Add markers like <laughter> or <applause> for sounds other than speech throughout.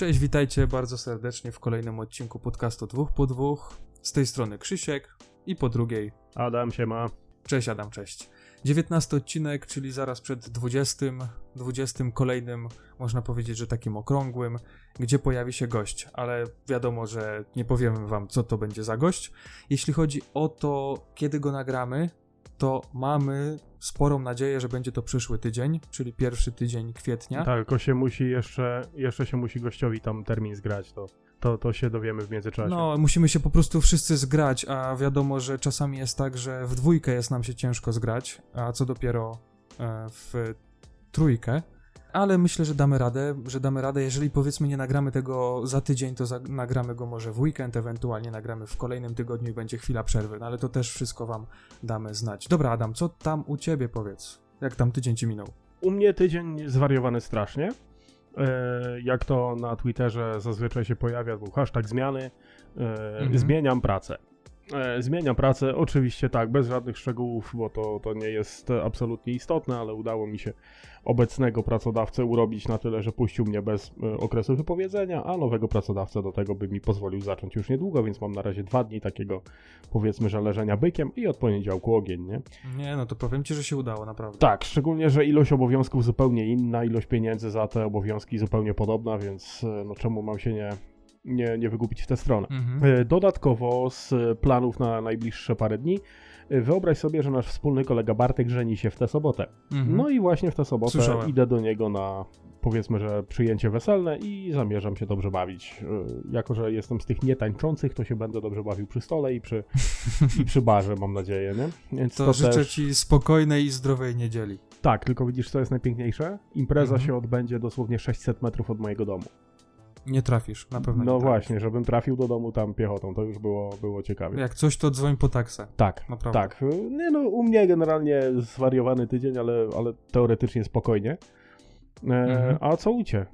Cześć, witajcie bardzo serdecznie w kolejnym odcinku podcastu dwóch po dwóch. Z tej strony Krzysiek i po drugiej Adam się ma. Cześć Adam, cześć. 19 odcinek, czyli zaraz przed 20, 20 kolejnym, można powiedzieć, że takim okrągłym, gdzie pojawi się gość, ale wiadomo, że nie powiemy wam, co to będzie za gość. Jeśli chodzi o to, kiedy go nagramy, to mamy sporą nadzieję, że będzie to przyszły tydzień, czyli pierwszy tydzień kwietnia. Tak, tylko się musi jeszcze, jeszcze się musi gościowi tam termin zgrać, to, to, to się dowiemy w międzyczasie. No, musimy się po prostu wszyscy zgrać, a wiadomo, że czasami jest tak, że w dwójkę jest nam się ciężko zgrać, a co dopiero e, w trójkę. Ale myślę, że damy radę, że damy radę. Jeżeli powiedzmy nie nagramy tego za tydzień, to za, nagramy go może w weekend, ewentualnie nagramy w kolejnym tygodniu i będzie chwila przerwy. No ale to też wszystko wam damy znać. Dobra, Adam, co tam u ciebie powiedz? Jak tam tydzień ci minął? U mnie tydzień zwariowany strasznie. E, jak to na Twitterze zazwyczaj się pojawia, był hashtag zmiany. E, Mhm. Zmieniam pracę. E, Zmieniam pracę, oczywiście tak, bez żadnych szczegółów, bo to, to nie jest absolutnie istotne, ale udało mi się obecnego pracodawcę urobić na tyle, że puścił mnie bez e, okresu wypowiedzenia, a nowego pracodawcę do tego by mi pozwolił zacząć już niedługo, więc mam na razie dwa dni takiego powiedzmy, że leżenia bykiem i od poniedziałku ogień, nie? Nie, no to powiem ci, że się udało, naprawdę. Tak, szczególnie, że ilość obowiązków zupełnie inna, ilość pieniędzy za te obowiązki zupełnie podobna, więc e, no czemu mam się nie, nie, nie wygubić w tę stronę. Mhm. E, Dodatkowo z planów na najbliższe parę dni, e, wyobraź sobie, że nasz wspólny kolega Bartek żeni się w tę sobotę. Mhm. No i właśnie w tę sobotę Słyszałem. idę do niego na powiedzmy, że przyjęcie weselne i zamierzam się dobrze bawić. E, Jako, że jestem z tych nietańczących, to się będę dobrze bawił przy stole i przy, <laughs> i przy barze, mam nadzieję, nie? Więc to, życzę też... ci spokojnej i zdrowej niedzieli. Tak, tylko widzisz, co jest najpiękniejsze? Impreza Mhm. się odbędzie dosłownie 600 metrów od mojego domu. Nie trafisz, na pewno No właśnie, żebym trafił do domu tam piechotą, to już było, było ciekawie. Jak coś, to dzwoń po taksę. Tak, Naprawdę. tak. Nie no, u mnie generalnie zwariowany tydzień, ale, ale teoretycznie spokojnie. E, Mhm. A co u cię?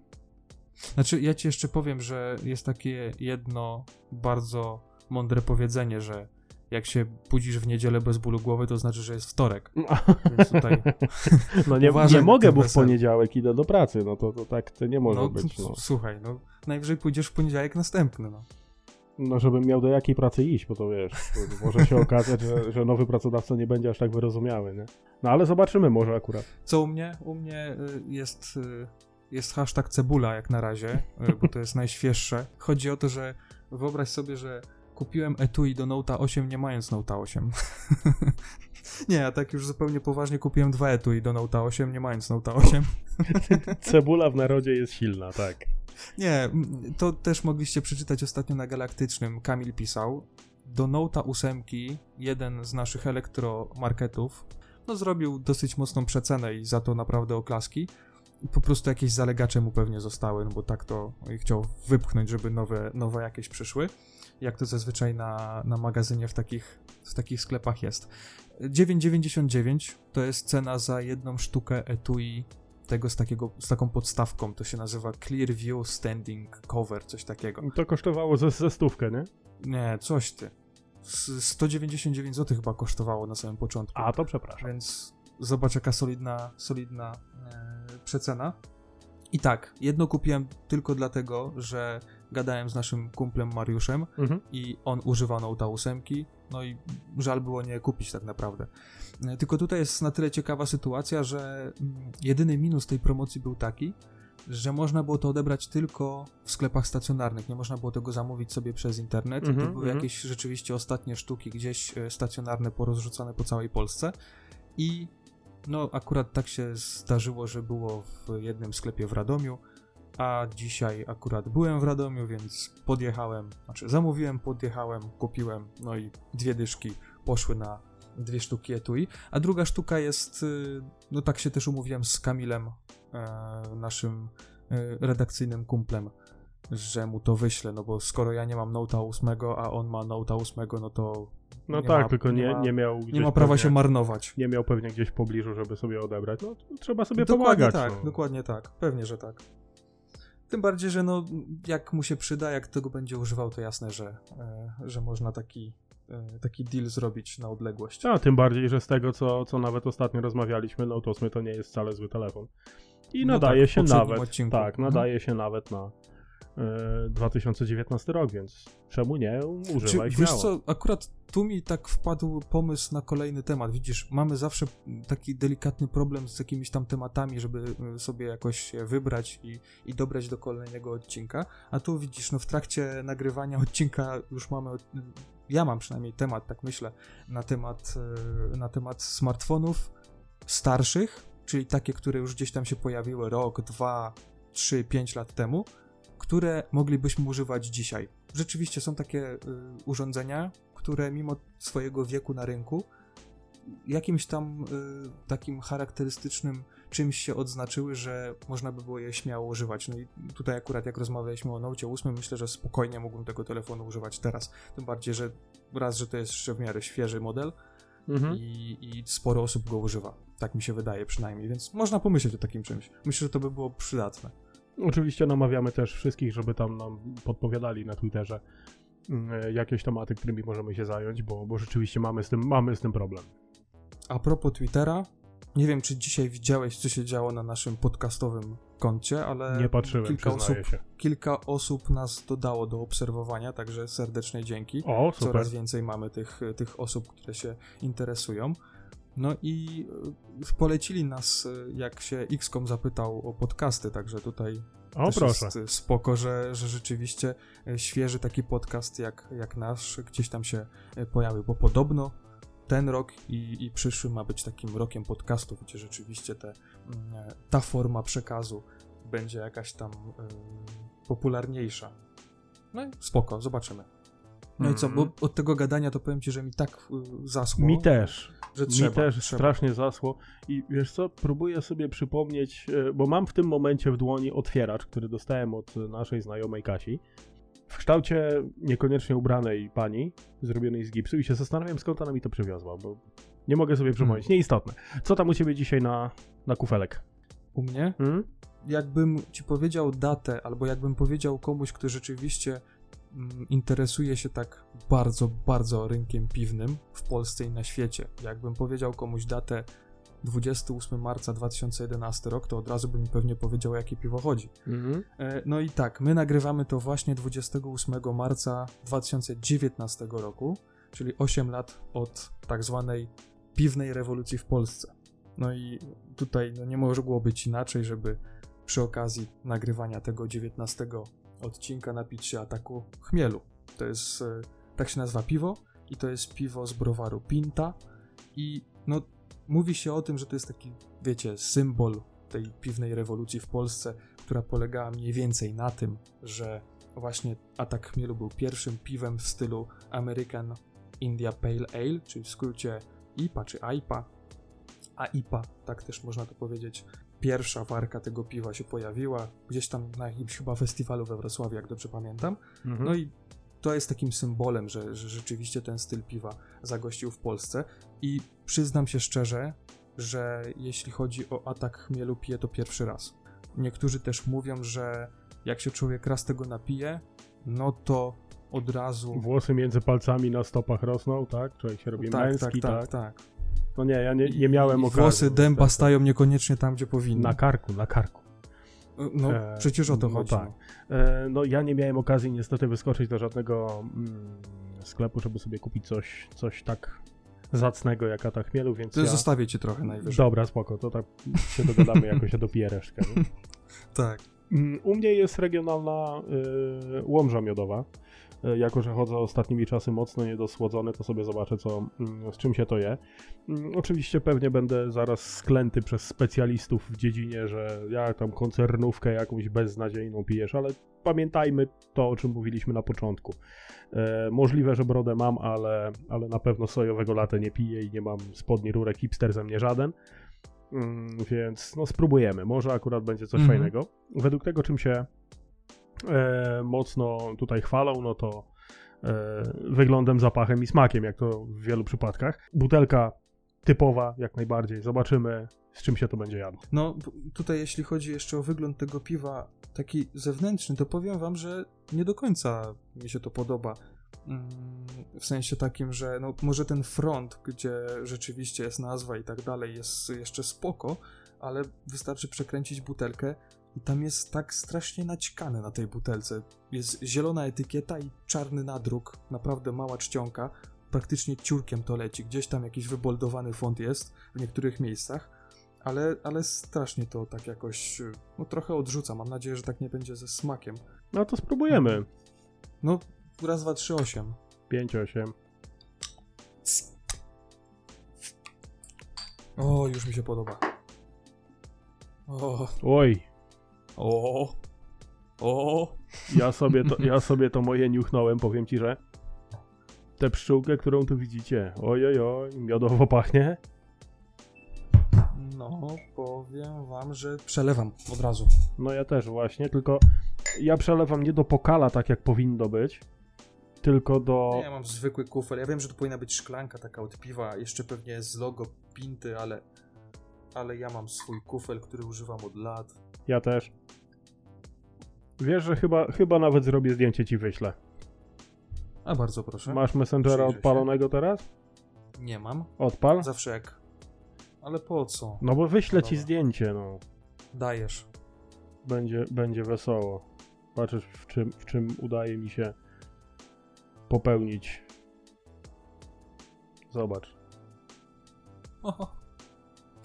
Znaczy, ja ci jeszcze powiem, że jest takie jedno bardzo mądre powiedzenie, że jak się budzisz w niedzielę bez bólu głowy, to znaczy, że jest wtorek. Więc tutaj, <laughs> <laughs> No nie, nie mogę, bo w poniedziałek idę do pracy, no to, to tak to nie może no, być. No. słuchaj, no, najwyżej pójdziesz w poniedziałek następny, no. no, żebym miał do jakiej pracy iść, bo to wiesz, to <laughs> może się okazać, że, że nowy pracodawca nie będzie aż tak wyrozumiały, nie? No ale zobaczymy może akurat. Co u mnie? U mnie y, jest, y, jest hashtag cebula jak na razie, y, bo to jest najświeższe. Chodzi o to, że wyobraź sobie, że kupiłem etui do Note'a 8 nie mając Note'a <laughs> 8. nie, a tak już zupełnie poważnie kupiłem dwa etui do Note'a 8 nie mając Note'a <laughs> 8. Cebula w narodzie jest silna, tak. Nie, to też mogliście przeczytać ostatnio na Galaktycznym. Kamil pisał. Do Note'a 8 jeden z naszych elektromarketów no, zrobił dosyć mocną przecenę i za to naprawdę oklaski. Po prostu jakieś zalegacze mu pewnie zostały, no bo tak to chciał wypchnąć, żeby nowe, nowe jakieś przyszły. Jak to zazwyczaj na, na magazynie w takich, w takich sklepach jest. 9,99 to jest cena za jedną sztukę etui tego z, takiego, z taką podstawką. To się nazywa Clearview Standing Cover, coś takiego. To kosztowało ze, ze stówkę, nie? Nie, coś ty. S- 199 zł chyba kosztowało na samym początku. A, to przepraszam. Więc zobacz jaka solidna, solidna e, przecena. I tak, jedno kupiłem tylko dlatego, że gadałem z naszym kumplem Mariuszem Mhm. i on używał Note'a 8, no i żal było nie kupić tak naprawdę. E, Tylko tutaj jest na tyle ciekawa sytuacja, że mm, jedyny minus tej promocji był taki, że można było to odebrać tylko w sklepach stacjonarnych, nie można było tego zamówić sobie przez internet. Mhm, to były mhm. jakieś rzeczywiście ostatnie sztuki gdzieś e, stacjonarne, porozrzucane po całej Polsce i no akurat tak się zdarzyło, że było w jednym sklepie w Radomiu, a dzisiaj akurat byłem w Radomiu, więc podjechałem, znaczy zamówiłem, podjechałem, kupiłem, no i dwie dyszki poszły na dwie sztuki etui, a druga sztuka jest, y, no tak się też umówiłem z Kamilem, e, naszym e, redakcyjnym kumplem, że mu to wyślę, no bo skoro ja nie mam Note'a 8, a on ma Note'a 8, no to No tak, ma- tylko nie nie, miał nie ma prawa pewnie- się marnować. Nie miał pewnie gdzieś w pobliżu, żeby sobie odebrać. No trzeba sobie dokładnie pomagać. tak, no. dokładnie tak, pewnie, że tak. Tym bardziej, że no, jak mu się przyda, jak tego będzie używał, to jasne, że, e, że można taki, e, taki deal zrobić na odległość. A tym bardziej, że z tego, co, co nawet ostatnio rozmawialiśmy, no to 8 to nie jest wcale zły telefon. I No nadaje tak, w się nawet. odcinku. Tak, nadaje się nawet na, 2019 rok, więc czemu nie używaj Czy, śmiało. wiesz co, akurat tu mi tak wpadł pomysł na kolejny temat. Widzisz, mamy zawsze taki delikatny problem z jakimiś tam tematami, żeby y, sobie jakoś wybrać i, i dobrać do kolejnego odcinka. A tu widzisz, no w trakcie nagrywania odcinka już mamy, ja mam przynajmniej temat, tak myślę, na temat, na temat smartfonów starszych, czyli takie, które już gdzieś tam się pojawiły rok, dwa, trzy, pięć lat temu, które moglibyśmy używać dzisiaj. Rzeczywiście są takie y, urządzenia, które mimo swojego wieku na rynku jakimś tam y, takim charakterystycznym czymś się odznaczyły, że można by było je śmiało używać. No i tutaj akurat jak rozmawialiśmy o Note 8, myślę, że spokojnie mógłbym tego telefonu używać teraz. Tym bardziej, że raz, że to jest jeszcze w miarę świeży model Mhm. i, i sporo osób go używa. Tak mi się wydaje przynajmniej, więc można pomyśleć o takim czymś. Myślę, że to by było przydatne. Oczywiście namawiamy też wszystkich, żeby tam nam podpowiadali na Twitterze mm, jakieś tematy, którymi możemy się zająć, bo, bo rzeczywiście mamy z, tym, mamy z tym problem. A propos Twittera, nie wiem, czy dzisiaj widziałeś, co się działo na naszym podcastowym koncie, ale Nie patrzyłem, kilka osób, się. kilka osób nas dodało do obserwowania, także serdeczne dzięki. O, super. Coraz więcej mamy tych, tych osób, które się interesują. No i y, polecili nas, y, jak się XCOM zapytał o podcasty, także tutaj O, też proszę. jest y, spoko, że, że rzeczywiście świeży taki podcast jak, jak nasz gdzieś tam się pojawił, bo podobno ten rok i, i przyszły ma być takim rokiem podcastów, gdzie rzeczywiście te, mm, ta forma przekazu będzie jakaś tam y, popularniejsza. No i spoko, zobaczymy. No i co, bo Mhm. od tego gadania to powiem ci, że mi tak y, zaschło, Mi też. że trzeba. Mi też trzeba. strasznie zasło. I wiesz co, próbuję sobie przypomnieć, e, bo mam w tym momencie w dłoni otwieracz, który dostałem od naszej znajomej Kasi. W kształcie niekoniecznie ubranej pani, zrobionej z gipsu i się zastanawiam skąd ona mi to przywiozła, bo nie mogę sobie przypomnieć. Hmm. Nieistotne. Co tam u ciebie dzisiaj na, na kufelek? U mnie? Hmm? jakbym ci powiedział datę, albo jakbym powiedział komuś, kto rzeczywiście mm, interesuje się tak bardzo, bardzo rynkiem piwnym w Polsce i na świecie, jakbym powiedział komuś datę 28 marca 2011 rok, to od razu by mi pewnie powiedział, o jakie piwo chodzi. Mhm. E, No i tak, my nagrywamy to właśnie 28 marca 2019 roku, czyli 8 lat od tak zwanej piwnej rewolucji w Polsce. No i tutaj no nie mogło być inaczej, żeby przy okazji nagrywania tego 19 odcinka napić się ataku chmielu. To jest, e, tak się nazywa piwo i to jest piwo z browaru Pinta i no mówi się o tym, że to jest taki, wiecie, symbol tej piwnej rewolucji w Polsce, która polegała mniej więcej na tym, że właśnie Atak Chmielu był pierwszym piwem w stylu American India Pale Ale, czyli w skrócie IPA czy AIPA, a IPA, tak też można to powiedzieć. Pierwsza warka tego piwa się pojawiła gdzieś tam na jakimś chyba festiwalu we Wrocławiu, jak dobrze pamiętam. Mhm. No i to jest takim symbolem, że, że rzeczywiście ten styl piwa zagościł w Polsce. I przyznam się szczerze, że jeśli chodzi o atak chmielu, piję to pierwszy raz. Niektórzy też mówią, że jak się człowiek raz tego napije, no to od razu. Włosy między palcami na stopach rosną, tak? Człowiek się robi tak, męski, tak, tak, tak, tak. No nie, ja nie, nie miałem okazji. Włosy dęba niestety. stają niekoniecznie tam, gdzie powinny. Na karku, na karku. No, E, przecież o to no chodzi. tak. E, no ja nie miałem okazji niestety wyskoczyć do żadnego mm, sklepu, żeby sobie kupić coś, coś tak zacnego jak Atak Chmielu, więc To ja... zostawię ci trochę najwyżej. Dobra, spoko, to tak się dogadamy, jako się dopiję resztkę. <laughs> Tak. Mm, U mnie jest regionalna y, łomża miodowa. Y, Jako, że chodzę ostatnimi czasy mocno niedosłodzony, to sobie zobaczę, co, mm, z czym się to je. Mm, Oczywiście pewnie będę zaraz sklęty przez specjalistów w dziedzinie, że ja tam koncernówkę jakąś beznadziejną pijesz, ale pamiętajmy to, o czym mówiliśmy na początku. E, możliwe, że brodę mam, ale, ale na pewno sojowego latę nie piję i nie mam spodni rurek hipster ze mnie żaden. Mm, więc no spróbujemy. Może akurat będzie coś Mhm. fajnego. Według tego, czym się e, mocno tutaj chwalą, no to e, wyglądem, zapachem i smakiem, jak to w wielu przypadkach. Butelka typowa, jak najbardziej. Zobaczymy, z czym się to będzie jadło. No, tutaj jeśli chodzi jeszcze o wygląd tego piwa, taki zewnętrzny, to powiem wam, że nie do końca mi się to podoba. Mm, W sensie takim, że no, może ten front, gdzie rzeczywiście jest nazwa i tak dalej, jest jeszcze spoko, ale wystarczy przekręcić butelkę i tam jest tak strasznie naćkane na tej butelce. Jest zielona etykieta i czarny nadruk, naprawdę mała czcionka, praktycznie ciurkiem to leci. Gdzieś tam jakiś wyboldowany font jest w niektórych miejscach, ale, ale strasznie to tak jakoś, no trochę odrzuca. Mam nadzieję, że tak nie będzie ze smakiem. No to spróbujemy. No, raz, dwa, trzy, osiem. 5-8. O, już mi się podoba. O, Oj, o, o. ja sobie, to, ja sobie to moje niuchnąłem, powiem ci, że tę pszczółkę, którą tu widzicie, oj, oj, oj, miodowo pachnie. No, powiem wam, że przelewam od razu. No ja też właśnie, tylko ja przelewam nie do pokala, tak jak powinno być, tylko do... Ja mam zwykły kufel. Ja wiem, że to powinna być szklanka taka od piwa, jeszcze pewnie z logo Pinty, ale ale ja mam swój kufel, który używam od lat. Ja też. Wiesz, że chyba, chyba nawet zrobię zdjęcie ci wyślę. A bardzo proszę. Masz Messengera Przyjrzę się. odpalonego teraz? Nie mam. Odpal. Zawsze jak. Ale po co? No bo wyślę ci Dobra. zdjęcie, no. Dajesz. Będzie, będzie wesoło. Patrzysz, w czym, w czym udaje mi się popełnić. Zobacz. Oho.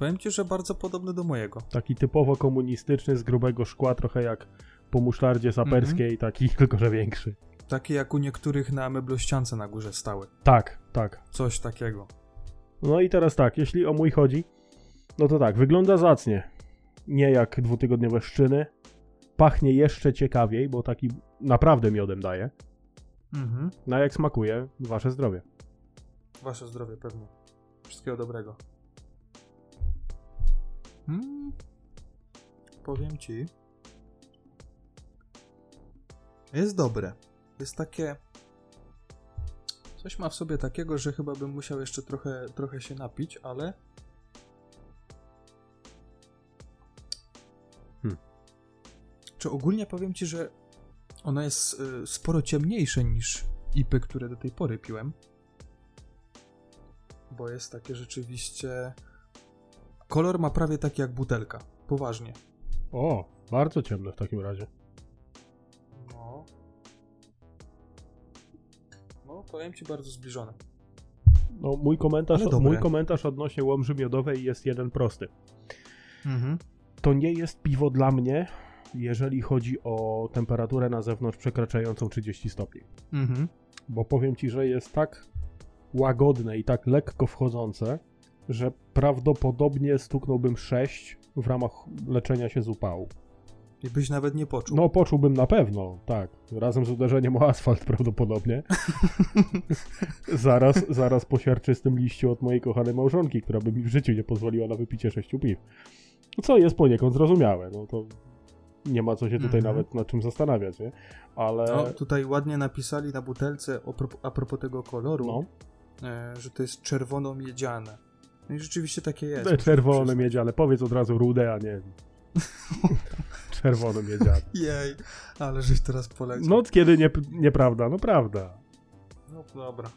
Powiem ci, że bardzo podobny do mojego. Taki typowo komunistyczny, z grubego szkła, trochę jak po musztardzie saperskiej, taki <laughs> tylko, że większy. Taki jak u niektórych na meblościance na górze stały. Tak, tak. Coś takiego. No i teraz tak, jeśli o mój chodzi, no to tak, wygląda zacnie. Nie jak dwutygodniowe szczyny. Pachnie jeszcze ciekawiej, bo taki naprawdę miodem daje. Mhm. No jak smakuje, wasze zdrowie. Wasze zdrowie pewnie. Wszystkiego dobrego. Mm. Powiem ci. Jest dobre. Jest takie. Coś ma w sobie takiego, że chyba bym musiał jeszcze trochę, trochę się napić, ale. Hmm. Czy ogólnie powiem ci, że ono jest y, sporo ciemniejsze niż ipy, które do tej pory piłem bo jest takie rzeczywiście. Kolor ma prawie taki jak butelka. Poważnie. O, bardzo ciemne w takim razie. No. No, powiem ci bardzo zbliżone. No, mój komentarz, mój komentarz odnośnie łomży miodowej jest jeden prosty. Mhm. To nie jest piwo dla mnie, jeżeli chodzi o temperaturę na zewnątrz przekraczającą 30 stopni. Mhm. Bo powiem ci, że jest tak łagodne i tak lekko wchodzące, że prawdopodobnie stuknąłbym 6 w ramach leczenia się z upału. I byś nawet nie poczuł. No, poczułbym na pewno, tak. Razem z uderzeniem o asfalt <laughs> prawdopodobnie. <laughs> zaraz, zaraz po siarczystym liściu od mojej kochanej małżonki, która by mi w życiu nie pozwoliła na wypicie sześciu piw. Co jest poniekąd zrozumiałe, no to nie ma co się tutaj Mhm. nawet nad czym zastanawiać, nie? Ale... No, tutaj ładnie napisali na butelce a propos tego koloru, No, e, że to jest czerwono-miedziane. No i rzeczywiście takie jest. czerwone przyznać. miedziane. Powiedz od razu rude, a nie... <laughs> Czerwone miedziane. Jej, ale żeś teraz poleciał. No, kiedy nie, nieprawda, no prawda. no dobra.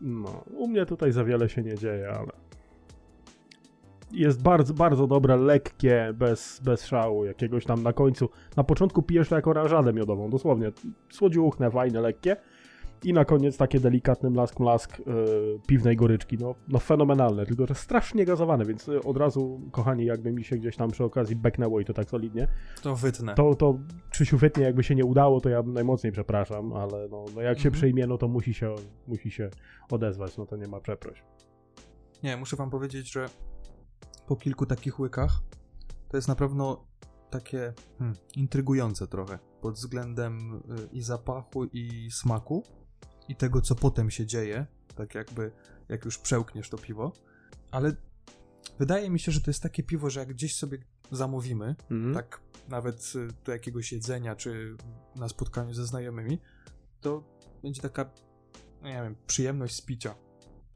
No, u mnie tutaj za wiele się nie dzieje, ale jest bardzo, bardzo dobre, lekkie, bez, bez szału jakiegoś tam na końcu. Na początku pijesz to jako oranżadę miodową, dosłownie. Słodziuchne, fajne, lekkie. I na koniec takie delikatny mlask, mlask yy, piwnej goryczki. No, no fenomenalne, tylko że strasznie gazowane, więc y, od razu, kochani, jakby mi się gdzieś tam przy okazji beknęło i to tak solidnie, To wytnę. to, to Krzysiu wytnie, jakby się nie udało, to ja najmocniej przepraszam, ale no, no jak się Mhm. przyjmie, no to musi się, musi się odezwać, no to nie ma przeproś. Nie, muszę wam powiedzieć, że po kilku takich łykach to jest na pewno takie hmm, intrygujące trochę pod względem y, i zapachu, i smaku, i tego, co potem się dzieje, tak jakby jak już przełkniesz to piwo. Ale wydaje mi się, że to jest takie piwo, że jak gdzieś sobie zamówimy, Mhm. tak nawet y, do jakiegoś jedzenia, czy na spotkaniu ze znajomymi, to będzie taka, nie wiem, przyjemność z picia.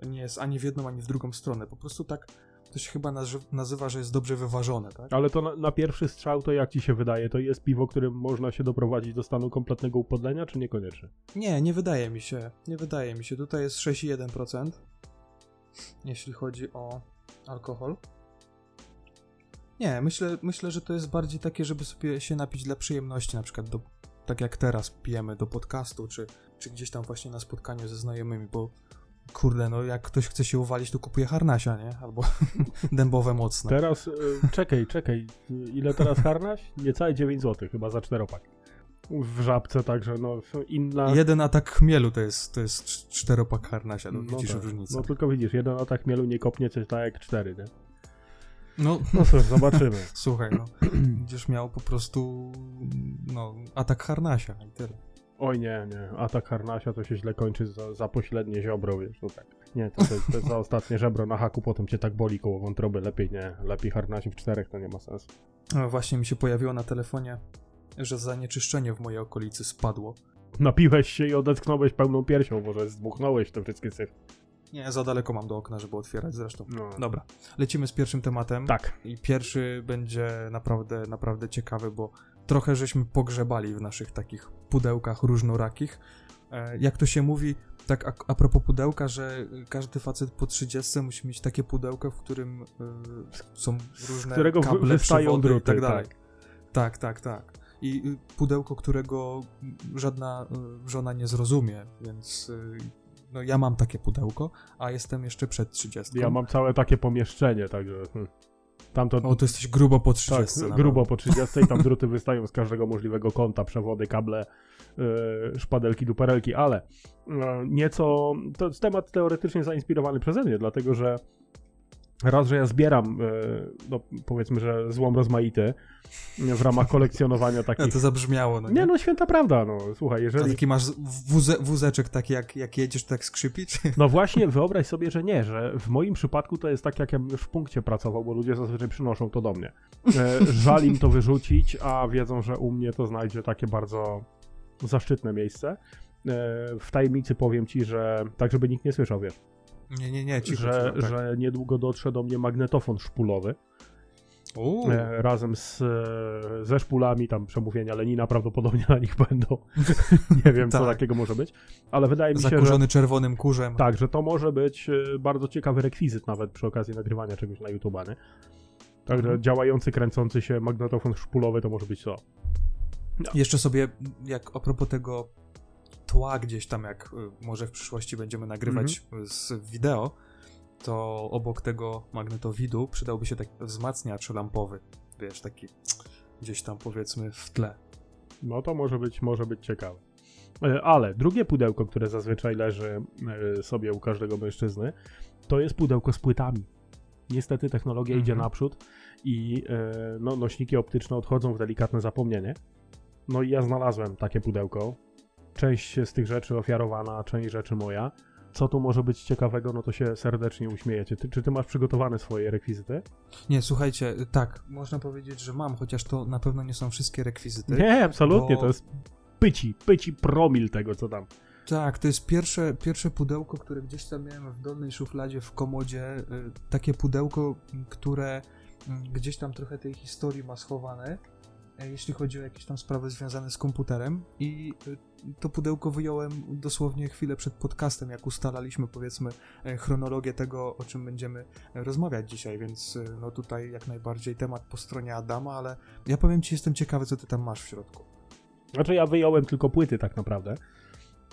Nie jest ani w jedną, ani w drugą stronę. Po prostu tak to się chyba nazy- nazywa, że jest dobrze wyważone, tak? Ale to na, na pierwszy strzał, to jak ci się wydaje, to jest piwo, którym można się doprowadzić do stanu kompletnego upodlenia, czy niekoniecznie? Nie, nie wydaje mi się. Nie wydaje mi się. Tutaj jest 6,1%, jeśli chodzi o alkohol. Nie, myślę, myślę, że to jest bardziej takie, żeby sobie się napić dla przyjemności, na przykład do, tak jak teraz pijemy do podcastu, czy, czy gdzieś tam właśnie na spotkaniu ze znajomymi, bo kurde, no jak ktoś chce się uwalić, to kupuje harnasia, nie? Albo <laughs> dębowe mocne. Teraz, y, czekaj, czekaj, ile teraz harnaś? Niecałe 9 zł chyba za czteropak. W żabce także, no inna... Jeden atak chmielu to jest, to jest cz- czteropak harnasia, no, no widzisz tak. różnicę. No tylko widzisz, jeden atak mielu nie kopnie coś tak jak cztery, nie? No, No cóż, zobaczymy. <laughs> słuchaj, no, będziesz miał po prostu, no, atak harnasia i tyle. Oj nie, nie, atak harnasia to się źle kończy za, za pośrednie ziobro, wiesz, no tak. Nie, to, to, jest, to jest za ostatnie żebro na haku, potem cię tak boli koło wątroby, lepiej nie, lepiej harnasi w czterech, to nie ma sensu. No, właśnie mi się pojawiło na telefonie, że zanieczyszczenie w mojej okolicy spadło. Napiłeś się i odetchnąłeś pełną piersią, może zdmuchnąłeś te wszystkie syf. Nie, za daleko mam do okna, żeby otwierać zresztą. No. Dobra, lecimy z pierwszym tematem. Tak. I pierwszy będzie naprawdę, naprawdę ciekawy, bo trochę żeśmy pogrzebali w naszych takich pudełkach różnorakich. E, jak to się mówi, tak a, a propos pudełka, że każdy facet po 30 musi mieć takie pudełko, w którym e, są różne którego wy- kable, wystają przewody i druty, tak dalej. tak. Tak, tak, tak. I y, pudełko, którego żadna y, żona nie zrozumie, więc y, no ja mam takie pudełko, a jestem jeszcze przed 30. Ja mam całe takie pomieszczenie, także... Hmm. Tamto... O, to jesteś grubo po 30. Tak, grubo po 30 i tam druty wystają z każdego możliwego kąta, przewody, kable, yy, szpadelki, duperelki, ale yy, nieco, to jest temat teoretycznie zainspirowany przeze mnie, dlatego że raz, że ja zbieram, yy, no powiedzmy, że złom rozmaity w ramach kolekcjonowania Ja <laughs> takich... to zabrzmiało, no nie? Nie no, święta prawda, no słuchaj, A jeżeli... taki masz wuze, wózeczek taki jak, jak jedziesz, tak skrzypi? Czy... No właśnie, wyobraź sobie, że nie, że w moim przypadku to jest tak, jak ja bym już w punkcie pracował, bo ludzie zazwyczaj przynoszą to do mnie. E, żal im to wyrzucić, a wiedzą, że u mnie to znajdzie takie bardzo zaszczytne miejsce. E, w tajemnicy powiem ci, że tak, żeby nikt nie słyszał, wiesz, Nie, nie, nie, cicho, że, cicho, tak. że niedługo dotrze do mnie magnetofon szpulowy Uuu, e, razem z, e, ze szpulami, tam przemówienia Lenina prawdopodobnie na nich będą. <laughs> nie wiem, co Tak. takiego może być, ale wydaje mi się, że... zakurzony czerwonym kurzem. Tak, że to może być e, bardzo ciekawy rekwizyt nawet przy okazji nagrywania czegoś na YouTube, nie? Także Mhm. działający, kręcący się magnetofon szpulowy to może być to. Jeszcze sobie, jak a propos tego tła gdzieś tam, jak y, może w przyszłości będziemy nagrywać Mhm. z wideo, to obok tego magnetowidu przydałby się taki wzmacniacz lampowy, wiesz, taki gdzieś tam powiedzmy w tle. No to może być, może być ciekawe. E, Ale drugie pudełko, które zazwyczaj leży e, sobie u każdego mężczyzny, to jest pudełko z płytami. Niestety technologia Mhm. idzie naprzód i e, no, nośniki optyczne odchodzą w delikatne zapomnienie. No i ja znalazłem takie pudełko. Część z tych rzeczy ofiarowana, część rzeczy moja. Co tu może być ciekawego, no to się serdecznie uśmiejecie. Ty, czy ty masz przygotowane swoje rekwizyty? Nie, słuchajcie, tak, można powiedzieć, że mam, chociaż to na pewno nie są wszystkie rekwizyty. Nie, absolutnie, bo- to jest pyci, pyci promil tego, co tam. Tak, to jest pierwsze, pierwsze pudełko, które gdzieś tam miałem w dolnej szufladzie w komodzie. y, Takie pudełko, które m, gdzieś tam trochę tej historii ma schowane, jeśli chodzi o jakieś tam sprawy związane z komputerem. I y, to pudełko wyjąłem dosłownie chwilę przed podcastem, jak ustalaliśmy, powiedzmy, e, chronologię tego, o czym będziemy e, rozmawiać dzisiaj, więc no tutaj jak najbardziej temat po stronie Adama, ale ja powiem ci, jestem ciekawy, co ty tam masz w środku. Znaczy ja wyjąłem tylko płyty tak naprawdę,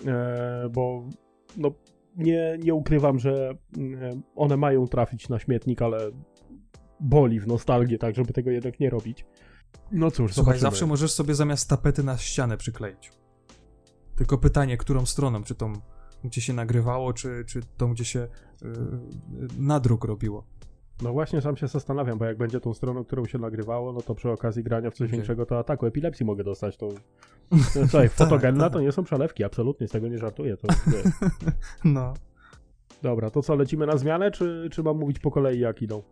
e, bo no, nie, nie ukrywam, że e, one mają trafić na śmietnik, ale boli w nostalgię, tak żeby tego jednak nie robić. No cóż, Słuchaj, zobaczymy. zawsze możesz sobie zamiast tapety na ścianę przykleić. Tylko pytanie, którą stroną? Czy tą, gdzie się nagrywało, czy, czy tą, gdzie się yy, nadruk robiło? No właśnie sam się zastanawiam, bo jak będzie tą stroną, którą się nagrywało, no to przy okazji grania w coś Okej. większego to ataku epilepsji mogę dostać. To, no, <laughs> słuchaj, <laughs> fotogenna tak. to nie są przelewki, absolutnie, z tego nie żartuję. To, nie. <laughs> No. Dobra, to co, lecimy na zmianę, czy, czy mam mówić po kolei jak idą?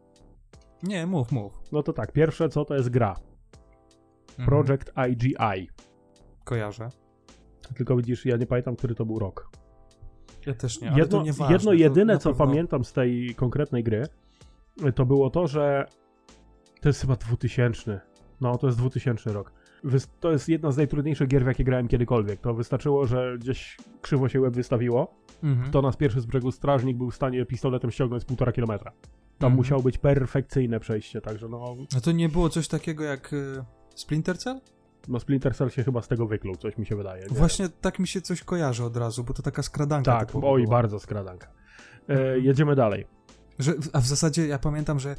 Nie, mów, mów. No to tak, pierwsze co to jest gra. Mhm. Project IGI. Kojarzę. Tylko widzisz, ja nie pamiętam, który to był rok. Ja też nie, ale jedno, to nieważne. jedno jedyne, co pewno- pamiętam z tej konkretnej gry, to było to, że to jest chyba 2000. No, to jest 2000 rok. To jest jedna z najtrudniejszych gier, w jakie grałem kiedykolwiek. To wystarczyło, że gdzieś krzywo się łeb wystawiło, Mhm. to nas pierwszy z brzegu strażnik był w stanie pistoletem ściągnąć półtora kilometra. Tam Mhm. musiało być perfekcyjne przejście, także no, No to nie było coś takiego jak y, Splinter Cell? no Splinter Cell się chyba z tego wykluł, coś mi się wydaje. nie? Właśnie tak mi się coś kojarzy od razu, bo to taka skradanka Tak, oj, była. bardzo skradanka. E, jedziemy dalej. Że, a w zasadzie ja pamiętam, że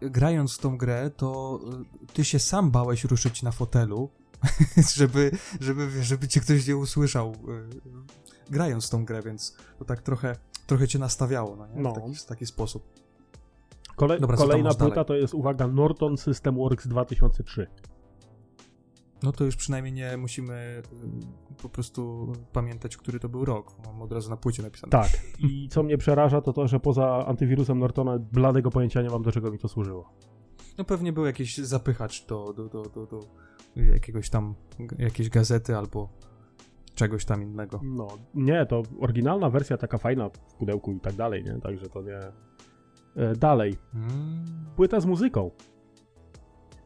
grając w tą grę, to y, ty się sam bałeś ruszyć na fotelu, <laughs> żeby, żeby, żeby cię ktoś nie usłyszał y, grając w tą grę, więc to tak trochę, trochę cię nastawiało, no, nie? No. W, taki, w taki sposób. Kole Dobra, kolejna płyta dalej? to jest, uwaga, Norton System Works 2003. No to już przynajmniej nie musimy y, po prostu pamiętać, który to był rok. Mam od razu na płycie napisane. Tak. I co mnie przeraża, to to, że poza antywirusem Nortona bladego pojęcia nie mam, do czego mi to służyło. No pewnie był jakiś zapychacz do, do, do, do, do jakiegoś tam, jakiejś gazety albo czegoś tam innego. No, nie, to oryginalna wersja, taka fajna w pudełku i tak dalej, nie? Także to nie... E, dalej. Mm. Płyta z muzyką.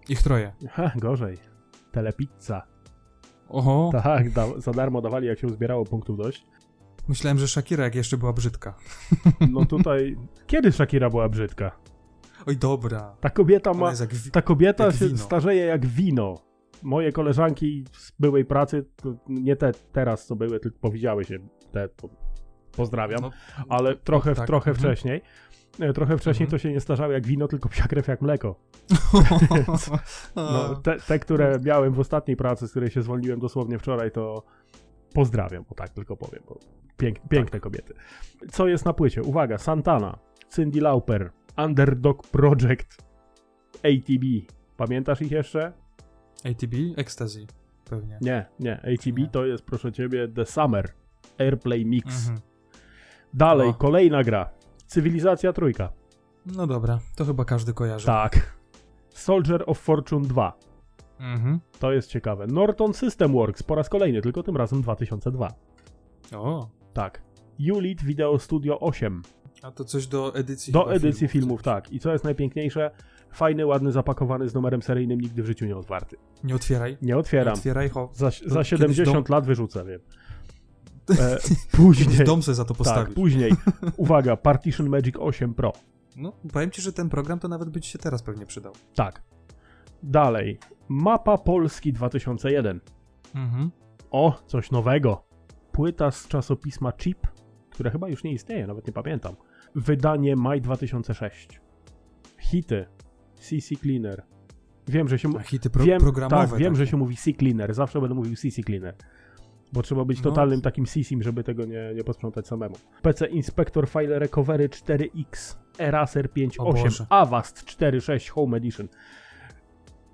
Ich troje. Ha, <laughs> gorzej. Telepizza. Oho, Tak, da, za darmo dawali, jak się uzbierało punktów dość. myślałem, że Shakira jak jeszcze była brzydka. <laughs> No tutaj... Kiedy Shakira była brzydka? Oj, dobra. Ta kobieta ma... wi- Ta kobieta jak się wino. starzeje jak wino. Moje koleżanki z byłej pracy, nie te teraz, co były, tylko powiedziały się te, pozdrawiam, no, ale trochę, tak, trochę mhm. wcześniej. E, Trochę wcześniej Mhm. to się nie starzały jak wino, tylko psia krew jak mleko. No, <laughs> no, te, te, które miałem w ostatniej pracy, z której się zwolniłem dosłownie wczoraj, to pozdrawiam, o tak tylko powiem, bo pięk, piękne kobiety. Co jest na płycie? Uwaga, Santana, Cindy Lauper, Underdog Project, ATB. Pamiętasz ich jeszcze? ATB? Ecstasy. Pewnie. Nie, nie. ATB Nie. to jest, proszę ciebie, The Summer. Airplay Mix. Mhm. Dalej, O. kolejna gra. Cywilizacja trójka. No dobra, to chyba każdy kojarzy. Tak. Soldier of Fortune 2. Mhm. To jest ciekawe. Norton System Works po raz kolejny, tylko tym razem 2002. O, Tak. Ulit Video Studio 8. a to coś do edycji Do edycji filmów, coś. tak. I co jest najpiękniejsze? Fajny, ładny, zapakowany z numerem seryjnym, nigdy w życiu nie otwarty. Nie otwieraj. Nie Nie otwieram. otwieraj, ho. Za, za kiedyś 70 lat wyrzucę, wiem. E, <laughs> później. Dom sobie za to Tak, postawisz. później. Uwaga, Partition Magic 8 Pro. No, powiem ci, że ten program to nawet by ci się teraz pewnie przydał. Tak. Dalej. Mapa Polski 2001. Mhm. O, coś nowego. Płyta z czasopisma Chip, które chyba już nie istnieje, nawet nie pamiętam. Wydanie maj 2006. Hity. CC Cleaner. Wiem, że się hity pro wiem, programowe. tak, wiem, że takie. się mówi C-Cleaner. Zawsze będę mówił CC Cleaner. Bo trzeba być No. totalnym takim sisim, żeby tego nie, nie posprzątać samemu. PC Inspector File Recovery 4X, Eraser O 5.8, Boże. Avast 4.6 Home Edition.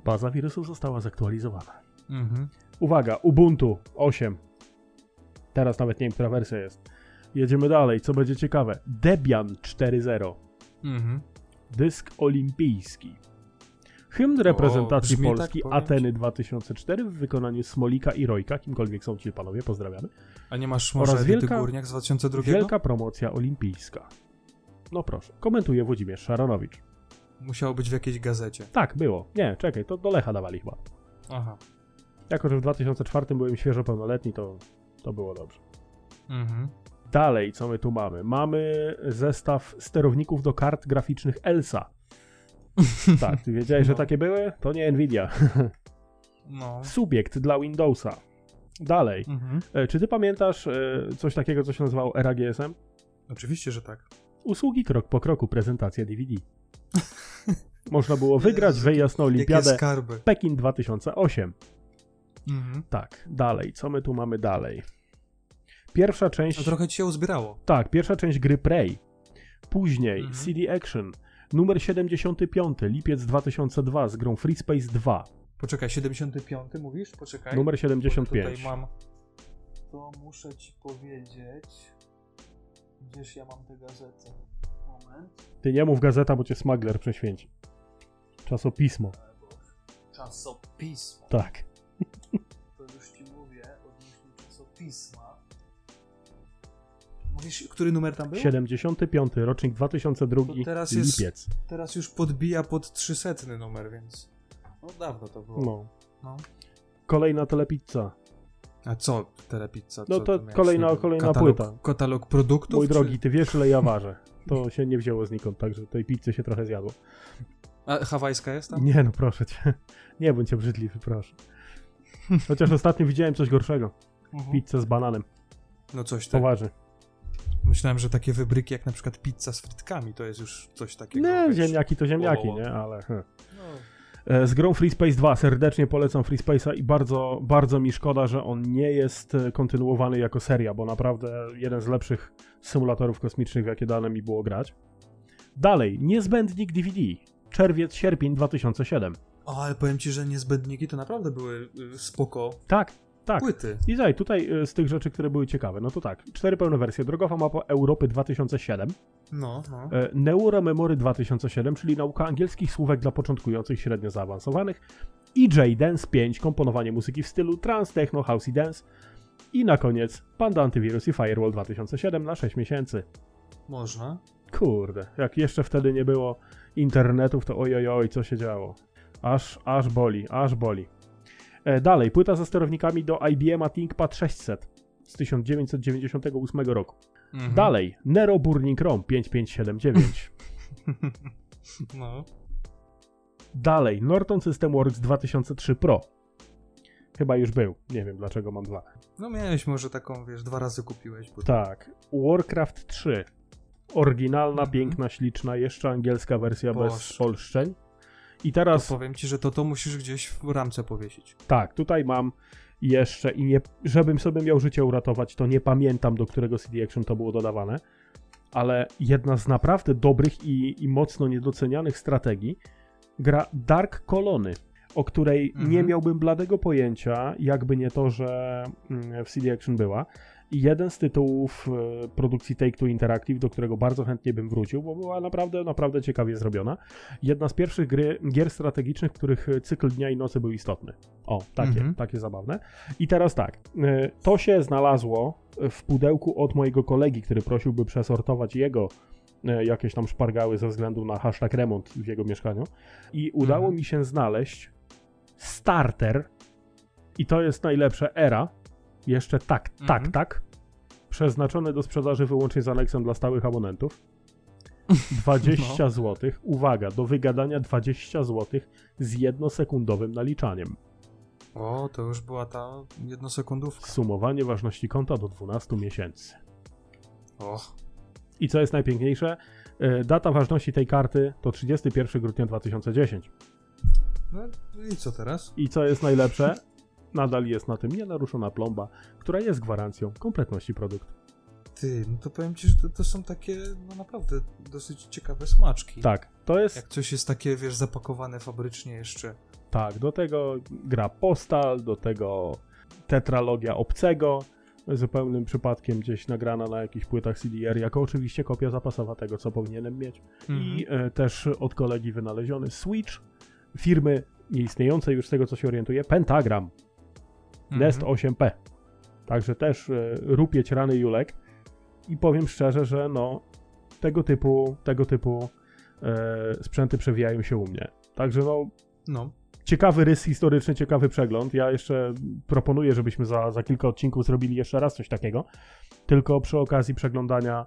Baza wirusów została zaktualizowana. Mhm. Uwaga, Ubuntu 8. Teraz nawet nie wiem, która wersja jest. Jedziemy dalej, co będzie ciekawe. Debian 4.0. Mhm. Dysk olimpijski. Hymn reprezentacji brzmi tak, Polski ci. Ateny 2004 w wykonaniu Smolika i Rojka, kimkolwiek są ci panowie, pozdrawiamy. A nie masz może Oraz wielka- Górniak z 2002? Wielka promocja olimpijska. No proszę, komentuje Włodzimierz Szaranowicz. Musiało być w jakiejś gazecie. Tak, było. Nie, czekaj, to do Lecha dawali chyba. Aha. Jako, że w 2004 byłem świeżo pełnoletni, to, to było dobrze. Mhm. Dalej, co my tu mamy? Mamy zestaw sterowników do kart graficznych ELSA. <laughs> Tak, ty wiedziałeś, że No. takie były? To nie Nvidia. <laughs> No. Subiekt dla Windowsa. Dalej. Mhm. E, Czy ty pamiętasz e, coś takiego, co się nazywało ERA-GSM? Oczywiście, że tak. Usługi krok po kroku, prezentacja DVD. <laughs> Można było wygrać wyjazd na Olimpiadę. Pekin 2008. Mhm. Tak, dalej. Co my tu mamy dalej? Pierwsza A część... trochę ci się uzbierało. Tak, pierwsza część gry Prey. Później Mhm. CD Action. Numer 75, lipiec 2002 z grą Free Space 2. Poczekaj, 75 mówisz? Poczekaj. Numer Bo 75. Tutaj mam. To muszę ci powiedzieć. Gdzież ja mam tę gazetę? Moment. Ty nie mów gazeta, bo cię smagler prześwięci. Czasopismo. Czasopismo. Tak. To już ci mówię odnośnie czasopisma. Mówisz, który numer tam był? 75, rocznik 2002, To teraz jest- lipiec. Teraz już podbija pod 300 numer, więc. No dawno to było. No. No. Kolejna telepizza. A co telepizza? No co to miałeś, kolejna- wiem, kolejna katalog, płyta. Katalog produktów? Mój czy- drogi, ty wiesz ile ja <laughs> ważę. To się nie wzięło znikąd, także tej pizzy się trochę zjadło. A hawajska jest tam? Nie no, proszę cię. <laughs> Nie bądź obrzydliwy, proszę. <laughs> Chociaż ostatnio widziałem coś gorszego. Mhm. Pizzę z bananem. No coś tak. Poważnie. Myślałem, że takie wybryki jak na przykład pizza z frytkami to jest już coś takiego. Nie, wiesz. ziemniaki to ziemniaki, nie? Ale... hm. No. E, Z grą Free Space 2 serdecznie polecam Free Space'a i bardzo, bardzo mi szkoda, że on nie jest e, kontynuowany jako seria, bo naprawdę jeden z lepszych symulatorów kosmicznych, w jakie dane mi było grać. Dalej, niezbędnik DVD. Czerwiec, sierpień 2007. O, ale powiem ci, że niezbędniki to naprawdę były y, spoko Tak, tak. płyty. I zaj, tutaj e, z tych rzeczy, które były ciekawe, no to tak, cztery pełne wersje. Drogowa mapa Europy 2007, No, no. e, Neuro Memory 2007, czyli nauka angielskich słówek dla początkujących średnio zaawansowanych, EJ Dance 5, komponowanie muzyki w stylu trance, techno, house i dance i na koniec Panda Antivirus i Firewall 2007 na 6 miesięcy. Można. Kurde, jak jeszcze wtedy nie było internetów, to ojojoj, co się działo. Aż, aż boli, aż boli. E, dalej, płyta ze sterownikami do IBM ThinkPad 600 z 1998 roku. Mhm. Dalej, Nero Burning Chrome 5579. <laughs> No. Dalej, Norton System Works 2003 Pro. Chyba już był, nie wiem dlaczego mam dwa. No miałeś może taką, wiesz, dwa razy kupiłeś. Bo... Tak, Warcraft 3. Oryginalna, Mhm. piękna, śliczna, jeszcze angielska wersja bez Boże. polszczeń. I To teraz powiem ci, że to to musisz gdzieś w ramce powiesić. Tak, tutaj mam jeszcze i nie, żebym sobie miał życie uratować, to nie pamiętam do którego CD Action to było dodawane, ale jedna z naprawdę dobrych i, i mocno niedocenianych strategii gra Dark Kolony, o której Mhm. nie miałbym bladego pojęcia, jakby nie to, że mm, w CD Action była. Jeden z tytułów e, produkcji Take-Two Interactive, do którego bardzo chętnie bym wrócił, bo była naprawdę, naprawdę ciekawie zrobiona. Jedna z pierwszych gry, gier strategicznych, których cykl dnia i nocy był istotny. O, takie, Mhm. takie zabawne. I teraz tak, e, to się znalazło w pudełku od mojego kolegi, który prosił, by przesortować jego e, jakieś tam szpargały ze względu na hashtag remont w jego mieszkaniu. I udało Mhm. mi się znaleźć starter i to jest najlepsze era, jeszcze tak, tak, Mhm. tak, przeznaczone do sprzedaży wyłącznie z aneksem dla stałych abonentów. <laughs> 20 No. zł, uwaga, do wygadania 20 zł z jednosekundowym naliczaniem. O, to już była ta jednosekundówka. Sumowanie ważności konta do 12 miesięcy. O, I co jest najpiękniejsze, e, data ważności tej karty to 31 grudnia 2010. no i co teraz? I co jest najlepsze, nadal jest na tym nienaruszona plomba, która jest gwarancją kompletności produktu. Ty, no to powiem ci, że to, to są takie, no naprawdę, dosyć ciekawe smaczki. Tak, to jest, Jak coś jest takie, wiesz, zapakowane fabrycznie jeszcze. tak, do tego gra Postal, do tego tetralogia obcego, zupełnym przypadkiem gdzieś nagrana na jakichś płytach CDR, jako oczywiście kopia zapasowa tego, co powinienem mieć. I e, też od kolegi wynaleziony Switch firmy nieistniejącej już z tego, co się orientuje, Pentagram. Mhm. Nest 8P. Także też e, rupieć rany Julek i powiem szczerze, że no tego typu, tego typu e, sprzęty przewijają się u mnie. Także no No. ciekawy rys historyczny, ciekawy przegląd. Ja jeszcze proponuję, żebyśmy za, za kilka odcinków zrobili jeszcze raz coś takiego, tylko przy okazji przeglądania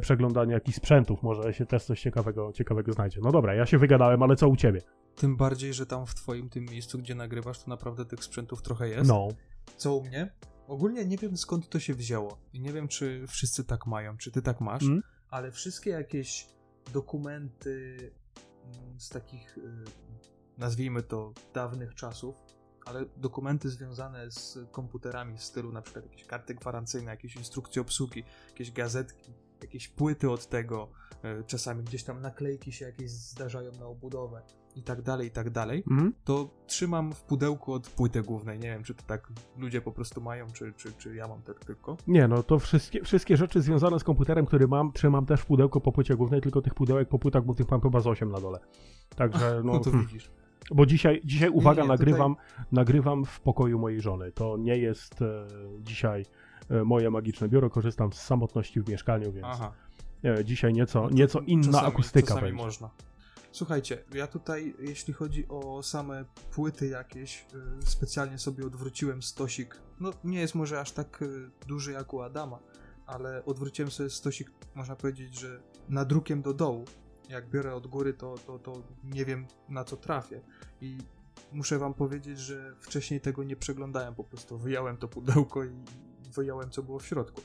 przeglądania jakichś sprzętów, może się też coś ciekawego, ciekawego znajdzie. No dobra, ja się wygadałem, ale co u ciebie? Tym bardziej, że tam w twoim tym miejscu, gdzie nagrywasz, to naprawdę tych sprzętów trochę jest. No, Co u mnie? Ogólnie nie wiem skąd to się wzięło. I nie wiem, czy wszyscy tak mają, czy ty tak masz, Mm. ale wszystkie jakieś dokumenty mm, z takich, y, nazwijmy to, dawnych czasów, ale dokumenty związane z komputerami w stylu na przykład jakieś karty gwarancyjne, jakieś instrukcje obsługi, jakieś gazetki, jakieś płyty od tego, y, czasami gdzieś tam naklejki się jakieś zdarzają na obudowę i tak dalej, i tak dalej mhm. to trzymam w pudełku od płyty głównej. Nie wiem, czy to tak ludzie po prostu mają, czy, czy, czy ja mam tak tylko. Nie, no to wszystkie, wszystkie rzeczy związane z komputerem, który mam, trzymam też w pudełku po płycie głównej, tylko tych pudełek po płytach głównych mam chyba z 8 na dole. Także, no, No to hmm. widzisz. bo dzisiaj, dzisiaj uwaga, nie, nagrywam, nagrywam w pokoju mojej żony. To nie jest e, dzisiaj e, moje magiczne biuro, korzystam z samotności w mieszkaniu, więc Aha. e, dzisiaj nieco, No nieco inna czasami, akustyka czasami będzie. można. Słuchajcie, ja tutaj, jeśli chodzi o same płyty jakieś, y, specjalnie sobie odwróciłem stosik. No, nie jest może aż tak duży jak u Adama, ale odwróciłem sobie stosik, można powiedzieć, że nadrukiem do dołu. Jak biorę od góry, to, to, to nie wiem na co trafię. I muszę wam powiedzieć, że wcześniej tego nie przeglądałem, po prostu wyjąłem to pudełko i wyjąłem co było w środku.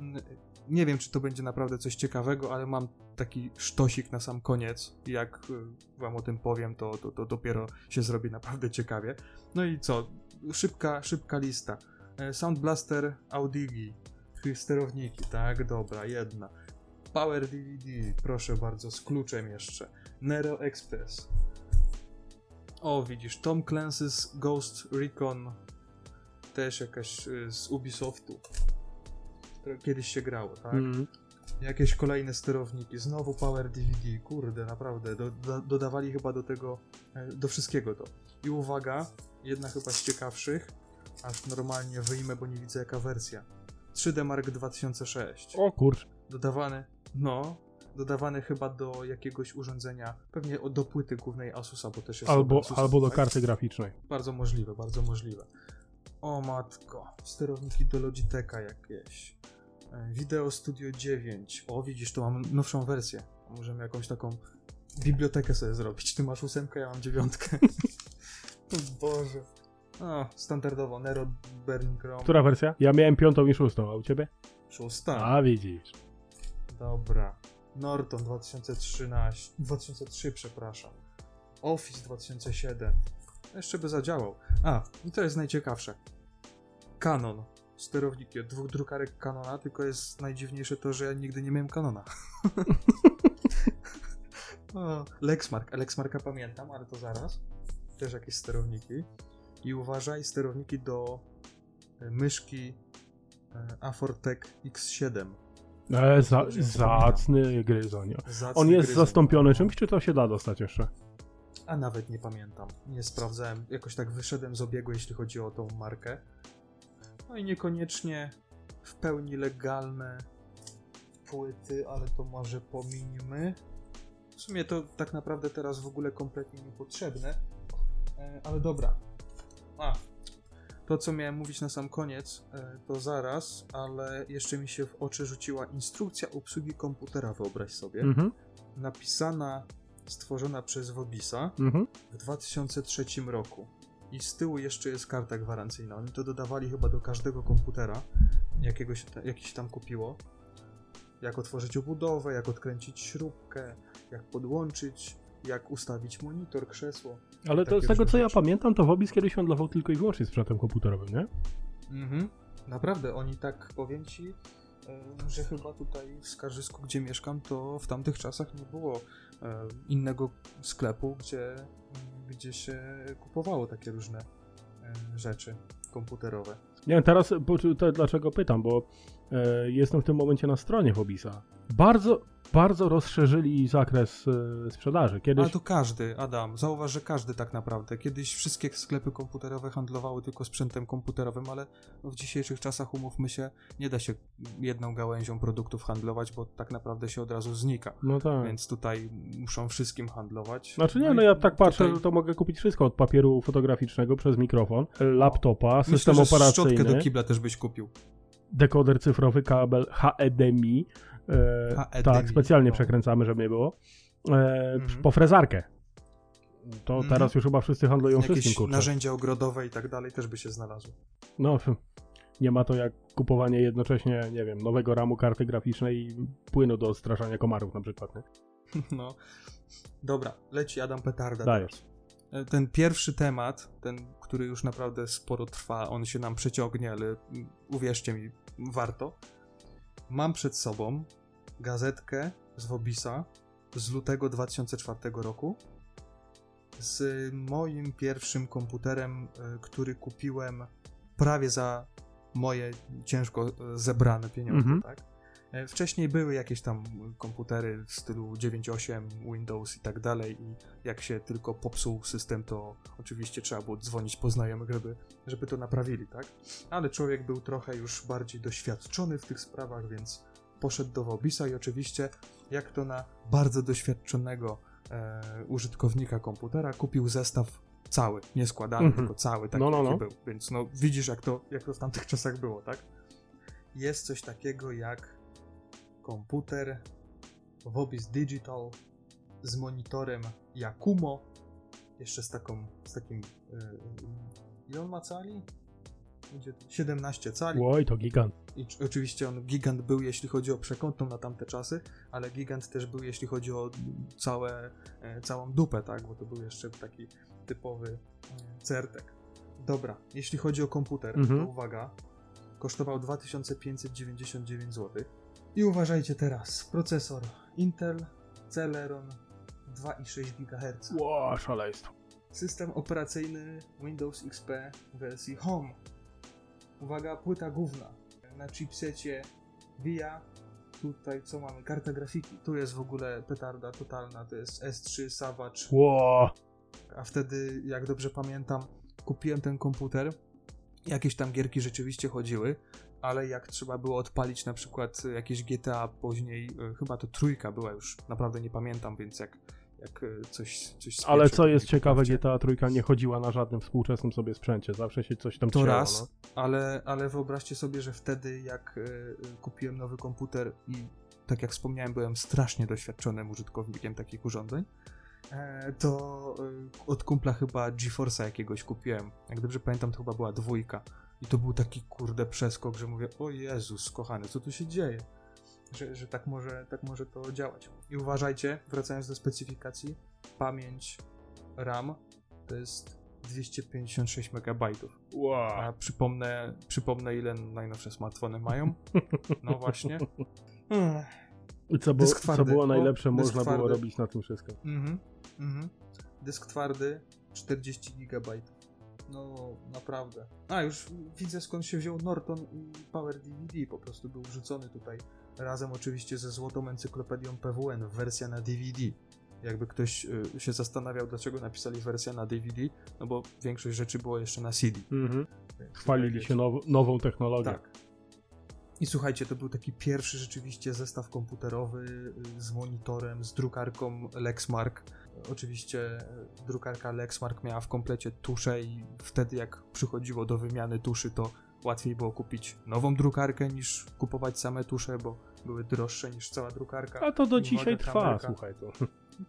Mm, Nie wiem, czy to będzie naprawdę coś ciekawego, ale mam taki sztosik na sam koniec. Jak y, wam o tym powiem, to, to, to dopiero się zrobi naprawdę ciekawie. No i co? Szybka, szybka lista. E, Sound Blaster Audigi. Sterowniki, tak, dobra, jedna. Power DVD, proszę bardzo, z kluczem jeszcze. Nero Express. O, widzisz, Tom Clancy's Ghost Recon. Też jakaś y, z Ubisoftu. które Kiedyś się grało, tak? Mm. Jakieś kolejne sterowniki, znowu Power DVD, kurde, naprawdę, do, do, dodawali chyba do tego, e, do wszystkiego to. I uwaga, jedna chyba z ciekawszych, aż normalnie wyjmę, bo nie widzę jaka wersja. 3D Mark 2006. O kurcz. Dodawany, no, dodawany chyba do jakiegoś urządzenia, pewnie do płyty głównej Asusa, bo też jest Albo, Asus, albo do tak? karty graficznej. Bardzo możliwe, bardzo możliwe. O matko, sterowniki do Logitecha jakieś. E, Video Studio 9. O, widzisz, tu mam nowszą wersję. Możemy jakąś taką bibliotekę sobie zrobić. Ty masz ósemkę, ja mam dziewiątkę. <laughs> Boże. O, standardowo, Nero Burning Chrome. Która wersja? Ja miałem piątą i szóstą, a u ciebie? Szósta. A widzisz. Dobra. Norton 2013. 2003, przepraszam. Office 2007. Jeszcze by zadziałał. A, i to jest najciekawsze. Canon. Sterowniki od dwóch drukarek Canona, tylko jest najdziwniejsze to, że ja nigdy nie miałem Canona. <laughs> o, Lexmark. Lexmarka pamiętam, ale to zaraz. Też jakieś sterowniki. I uważaj, sterowniki do e, myszki e, Afortec X7. E, za, zacny gryzoń. Zacny On jest gryzon. zastąpiony czymś, czy to się da dostać jeszcze? A nawet nie pamiętam. Nie sprawdzałem. Jakoś tak wyszedłem z obiegu, jeśli chodzi o tą markę. No i niekoniecznie w pełni legalne płyty, ale to może pomińmy. W sumie to tak naprawdę teraz w ogóle kompletnie niepotrzebne. E, ale dobra. A, to co miałem mówić na sam koniec, e, to zaraz, ale jeszcze mi się w oczy rzuciła instrukcja obsługi komputera, wyobraź sobie. Mhm. Napisana, stworzona przez Wobisa Mhm. w 2003 roku. I z tyłu jeszcze jest karta gwarancyjna. Oni to dodawali chyba do każdego komputera, jakiego się ta, jakiś tam kupiło. Jak otworzyć obudowę, jak odkręcić śrubkę, jak podłączyć, jak ustawić monitor, krzesło. Ale to z tego co ja pamiętam, to Wobis kiedyś handlował tylko i wyłącznie sprzętem komputerowym, nie? Mhm. Naprawdę, oni tak powiem ci, że chyba tutaj w Skarżysku, gdzie mieszkam, to w tamtych czasach nie było e, innego sklepu, gdzie, mm, gdzie się kupowało takie różne e, rzeczy komputerowe. Nie wiem, teraz to dlaczego pytam, bo e, jestem w tym momencie na stronie Wobisa. Bardzo, bardzo rozszerzyli zakres e, sprzedaży. Kiedyś Ale to każdy, Adam, zauważ, że każdy tak naprawdę. Kiedyś wszystkie sklepy komputerowe handlowały tylko sprzętem komputerowym, ale w dzisiejszych czasach, umówmy się, nie da się jedną gałęzią produktów handlować, bo tak naprawdę się od razu znika. No tak. Więc tutaj muszą wszystkim handlować. Znaczy nie, i no ja tak patrzę, tutaj- to mogę kupić wszystko od papieru fotograficznego przez mikrofon, laptopa, Myślę, system że szczotkę operacyjny, do kibla też byś kupił. dekoder cyfrowy, kabel HDMI. E, tak, specjalnie no. przekręcamy, żeby nie było. E, Mhm. Po frezarkę. To Mhm. teraz już chyba wszyscy handlują wszystkim, Jakieś kurczę. narzędzia ogrodowe i tak dalej też by się znalazły. No, <laughs> nie ma to jak kupowanie jednocześnie, nie wiem, nowego ramu karty graficznej i płynu do odstraszania komarów na przykład, nie? <laughs> No. Dobra, leci Adam Petarda. Dajesz. E, Ten pierwszy temat, ten, który już naprawdę sporo trwa, on się nam przeciągnie, ale mm, uwierzcie mi, warto. Mam przed sobą gazetkę z Wobisa z lutego 2004 roku z moim pierwszym komputerem, e, który kupiłem prawie za moje ciężko e, zebrane pieniądze, Mhm. tak? E, Wcześniej były jakieś tam komputery w stylu 9.8, Windows i tak dalej i jak się tylko popsuł system, to oczywiście trzeba było dzwonić po znajomych, żeby, żeby to naprawili, tak? Ale człowiek był trochę już bardziej doświadczony w tych sprawach, więc poszedł do Wobisa i oczywiście, jak to na bardzo doświadczonego e, użytkownika komputera, kupił zestaw cały, nie składany, Mhm. tylko cały, taki No, no, no. był. Więc no widzisz, jak to, jak to w tamtych czasach było, tak? jest coś takiego jak komputer Vobis Digital z monitorem Yakumo, jeszcze z taką, z takim, yy, ile on ma cali? 17 cali. Oj, to gigant. I oczywiście on gigant był, jeśli chodzi o przekątną na tamte czasy, ale gigant też był, jeśli chodzi o całe, e, całą dupę, tak? Bo to był jeszcze taki typowy e, certek. Dobra, jeśli chodzi o komputer, mhm. to uwaga, kosztował 2599 zł. I uważajcie teraz, procesor Intel Celeron 2,6 GHz. Ło, szaleństwo. System operacyjny Windows XP wersji Home. Uwaga, płyta główna na chipsecie VIA. Tutaj co mamy? Karta grafiki. Tu jest w ogóle petarda totalna, to jest S3 Savage. Ło. A wtedy, jak dobrze pamiętam, kupiłem ten komputer. Jakieś tam gierki rzeczywiście chodziły, ale jak trzeba było odpalić na przykład jakieś GTA później, e, chyba to trójka była już, naprawdę nie pamiętam, więc jak, jak e, coś, coś Ale co jest ciekawe, GTA trójka nie chodziła na żadnym współczesnym sobie sprzęcie, zawsze się coś tam To raz, no. ale, ale wyobraźcie sobie, że wtedy jak kupiłem nowy komputer i tak jak wspomniałem, byłem strasznie doświadczonym użytkownikiem takich urządzeń, to od kumpla chyba GeForce'a jakiegoś kupiłem. Jak dobrze pamiętam, to chyba była dwójka. I to był taki kurde przeskok, że mówię, o Jezus, kochany, co tu się dzieje? Że, że tak, może, tak może to działać. I uważajcie, wracając do specyfikacji, pamięć RAM to jest 256 MB. Wow. A przypomnę, przypomnę, ile najnowsze smartfony mają. No <laughs> właśnie. I co, było, co było najlepsze, o, można twardy. było robić na tym wszystko. Mhm, mhm. Dysk twardy 40 GB. No, naprawdę. A, już widzę skąd się wziął Norton i Power DVD. Po prostu był wrzucony tutaj razem oczywiście ze złotą encyklopedią PWN, wersja na DVD. Jakby ktoś y, się zastanawiał, dlaczego napisali wersję na DVD, no bo większość rzeczy było jeszcze na CD. Mhm. Chwalili się now, nową technologią. Tak. I słuchajcie, to był taki pierwszy rzeczywiście zestaw komputerowy y, z monitorem, z drukarką Lexmark Oczywiście drukarka Lexmark miała w komplecie tusze i wtedy jak przychodziło do wymiany tuszy, to łatwiej było kupić nową drukarkę niż kupować same tusze, bo były droższe niż cała drukarka. A to do dzisiaj trwa, słuchaj to.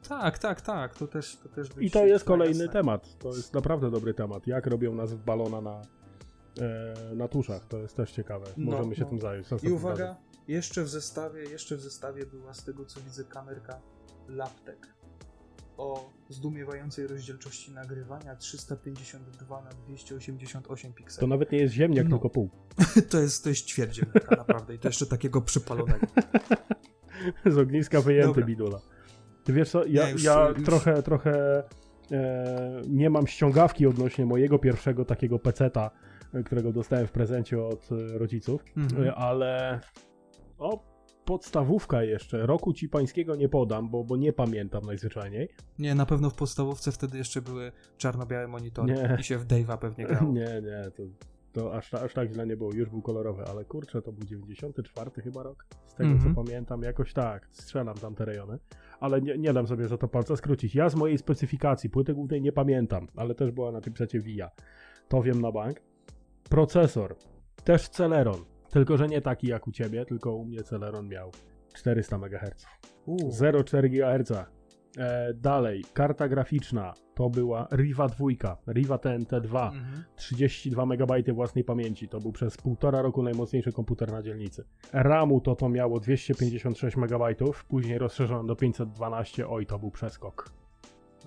Tak, tak, tak, to też, to też I to jest kolejny jasne. temat, to jest naprawdę dobry temat. Jak robią nas w balona na, e, na tuszach, to jest też ciekawe. No, Możemy no, się tym zająć. I uwaga, jeszcze w zestawie, jeszcze w zestawie była z tego co widzę kamerka Laptek o zdumiewającej rozdzielczości nagrywania 352 na 288 pikseli. To nawet nie jest ziemniak, no. tylko pół. <laughs> to jest, to jest ćwierć ziemniaka, <laughs> naprawdę. I to jeszcze takiego przypalonego. <laughs> Z ogniska wyjęty Dobra. bidula. Ty wiesz co, ja, już, ja już... trochę, trochę e, nie mam ściągawki odnośnie mojego pierwszego takiego peceta, e, którego dostałem w prezencie od e, rodziców, mhm. Ale o, podstawówka jeszcze. Roku ci pańskiego nie podam, bo, bo nie pamiętam najzwyczajniej. Nie, na pewno w podstawówce wtedy jeszcze były czarno-białe monitory nie. i się w Dave'a pewnie <laughs> grało. Nie, nie, to, to aż, aż tak źle nie było. Już był kolorowy, ale kurczę, to był 94 chyba rok. Z tego mm -hmm. co mhm. pamiętam, jakoś tak, strzelam tam te rejony. Ale nie, nie dam sobie za to palca skrócić. Ja z mojej specyfikacji płyty głównej nie pamiętam, ale też była na tym przecie VIA. To wiem na bank. Procesor, też Celeron tylko, że nie taki jak u ciebie, tylko u mnie Celeron miał 400 MHz. 0,4 GHz. E, dalej, karta graficzna to była Riva 2, Riva TNT2, mhm. 32 MB własnej pamięci. To był przez półtora roku najmocniejszy komputer na dzielnicy. RAMu to to miało 256 MB, później rozszerzono do 512. Oj, to był przeskok.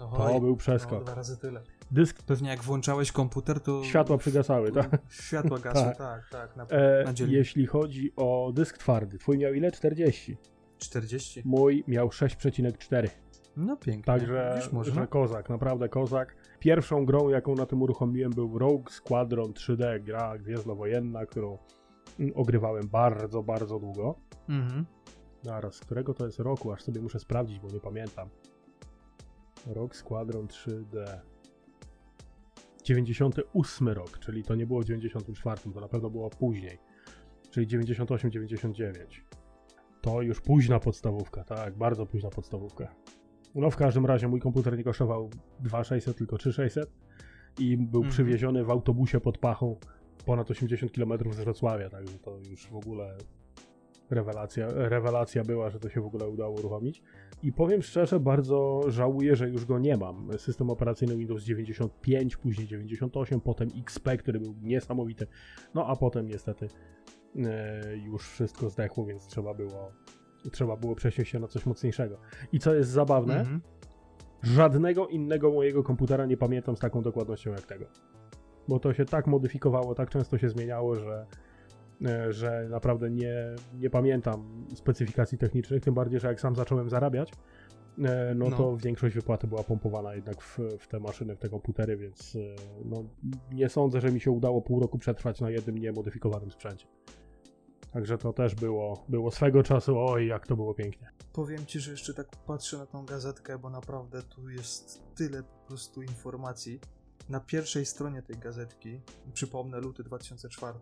Ohoj, to był przeskok. No, dwa razy tyle. Dysk. Pewnie jak włączałeś komputer, to. Światła przygasały, tak? Światła gasły, <laughs> tak, tak. tak na, e, na jeśli chodzi o dysk twardy, twój miał ile? 40. 40? Mój miał 6,4. No pięknie. Także że kozak, naprawdę kozak. Pierwszą grą, jaką na tym uruchomiłem, był Rogue Squadron 3D, gra gwiezdnowojenna, którą mm, ogrywałem bardzo, bardzo długo. Mhm. Zaraz, z którego to jest roku? Aż sobie muszę sprawdzić, bo nie pamiętam. Rogue Squadron 3D. 98 rok, czyli to nie było w 94, to na pewno było później. Czyli 98-99. To już późna podstawówka, tak, bardzo późna podstawówka. No w każdym razie mój komputer nie kosztował 2600, tylko 3600 i był mhm. przywieziony w autobusie pod pachą ponad 80 km z Wrocławia, także to już w ogóle rewelacja, rewelacja była, że to się w ogóle udało uruchomić. I powiem szczerze, bardzo żałuję, że już go nie mam. System operacyjny Windows 95, później 98, potem XP, który był niesamowity, no a potem niestety e, już wszystko zdechło, więc trzeba było, trzeba było przesiąść się na coś mocniejszego. I co jest zabawne, Mhm. żadnego innego mojego komputera nie pamiętam z taką dokładnością jak tego. Bo to się tak modyfikowało, tak często się zmieniało, że, że naprawdę nie, nie pamiętam specyfikacji technicznych, tym bardziej, że jak sam zacząłem zarabiać, e, no, No. to większość wypłaty była pompowana jednak w, w te maszyny, w te komputery, więc e, no, nie sądzę, że mi się udało pół roku przetrwać na jednym niemodyfikowanym sprzęcie. Także to też było, było swego czasu, oj, jak to było pięknie. Powiem ci, że jeszcze tak patrzę na tą gazetkę, bo naprawdę tu jest tyle po prostu informacji. Na pierwszej stronie tej gazetki, przypomnę luty 2004,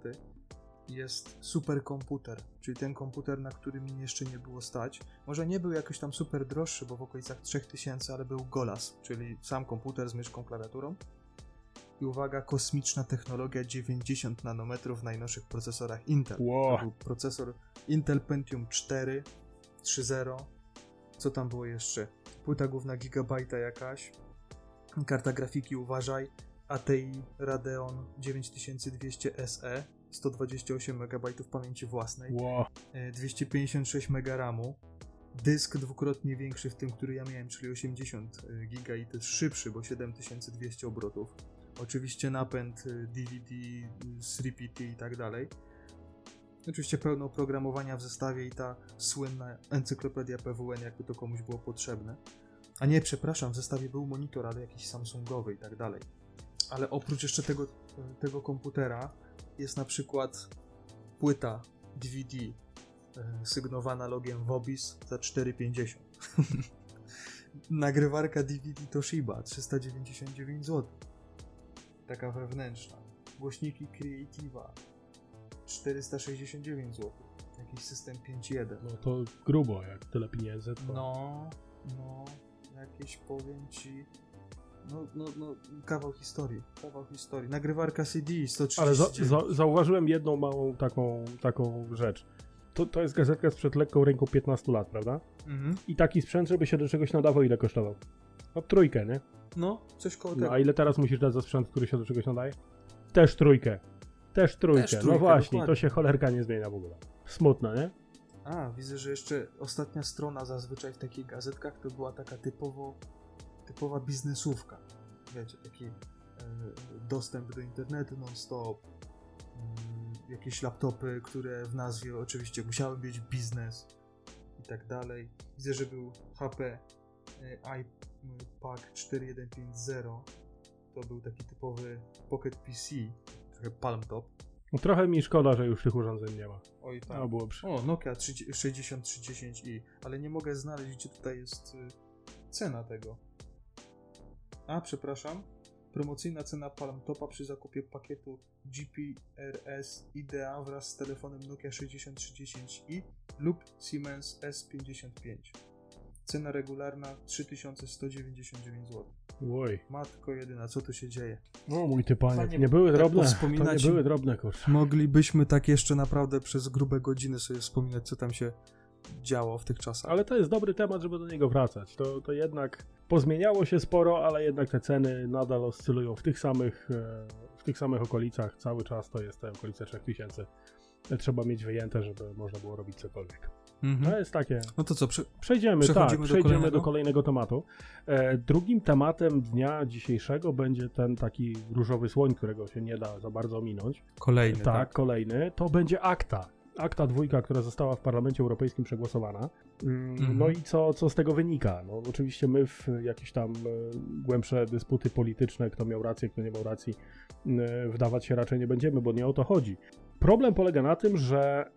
jest superkomputer, czyli ten komputer, na który mi jeszcze nie było stać. Może nie był jakoś tam super droższy, bo w okolicach 3000, ale był Golas, czyli sam komputer z myszką, klawiaturą. I uwaga, kosmiczna technologia 90 nanometrów w najnowszych procesorach Intel. Ło. To był procesor Intel Pentium 4 3.0. Co tam było jeszcze? Płyta główna gigabajta jakaś. Karta grafiki uważaj. ATI Radeon 9200 SE. 128 MB pamięci własnej. E, 256 MB RAMu. Dysk dwukrotnie większy w tym, który ja miałem, czyli 80 giga i to jest szybszy, bo 7200 obrotów. Oczywiście napęd DVD, y, 3PT i tak dalej. Oczywiście pełno oprogramowania w zestawie i ta słynna encyklopedia PWN, jakby to komuś było potrzebne. A nie, przepraszam, w zestawie był monitor, ale jakiś Samsungowy i tak dalej. Ale oprócz jeszcze tego, tego komputera jest na przykład płyta DVD e, sygnowana logiem Wobis za 4,50. <laughs> Nagrywarka DVD Toshiba 399 zł. Taka wewnętrzna. Głośniki Creativa 469 zł. Jakiś system 5.1. No to grubo, jak tyle pieniędzy. To... No, no, jakieś powiem ci. No, no, no, kawał historii. Kawał historii. Nagrywarka CD 139. Ale za, za, zauważyłem jedną małą taką, taką rzecz. To, to jest gazetka sprzed lekką ręką 15 lat, prawda? Mhm. I taki sprzęt, żeby się do czegoś nadawał, ile kosztował? No trójkę, nie? No, coś koło No, tego. a ile teraz musisz dać za sprzęt, który się do czegoś nadaje? Też trójkę. Też trójkę. Też no trójkę, właśnie, to dokładnie. się cholerka nie zmienia w ogóle. Smutno, nie? A, widzę, że jeszcze ostatnia strona zazwyczaj w takich gazetkach to była taka typowo, typowa biznesówka. Wiecie, taki e, dostęp do internetu non-stop, mm, jakieś laptopy, które w nazwie oczywiście musiały mieć biznes i tak dalej. Widzę, że był HP iPad 4150. To był taki typowy Pocket PC, trochę Palm Top. No, trochę mi szkoda, że już tych urządzeń nie ma. Oj, tak. No, było przy... O, Nokia 30 6310i, ale nie mogę znaleźć, gdzie tutaj jest y, cena tego. A, przepraszam. Promocyjna cena Palm Topa przy zakupie pakietu GPRS IDEA wraz z telefonem Nokia 6310i lub Siemens S55. Cena regularna 3199 zł. Oj. Matko jedyna, co tu się dzieje? No mój ty panie, Fajnie nie były tak drobne. To nie były drobne, kurczę. Moglibyśmy tak jeszcze naprawdę przez grube godziny sobie wspominać, co tam się działo w tych czasach. Ale to jest dobry temat, żeby do niego wracać. To, to jednak pozmieniało się sporo, ale jednak te ceny nadal oscylują w tych samych, e, w tych samych okolicach. Cały czas to jest te okolice 3000. Trzeba mieć wyjęte, żeby można było robić cokolwiek. Mhm. To jest takie. No to co, prze... Przejdziemy, tak, do przejdziemy kolejnego? do kolejnego tematu. E, drugim tematem dnia dzisiejszego będzie ten taki różowy słoń, którego się nie da za bardzo minąć. kolejny, tak, tak? kolejny. To będzie akta. Akta dwójka, która została w Parlamencie Europejskim przegłosowana. Mm, Mhm. No i co, co z tego wynika? No, oczywiście my w jakieś tam e, głębsze dysputy polityczne, kto miał rację, kto nie miał racji, e, wdawać się raczej nie będziemy, bo nie o to chodzi. Problem polega na tym, że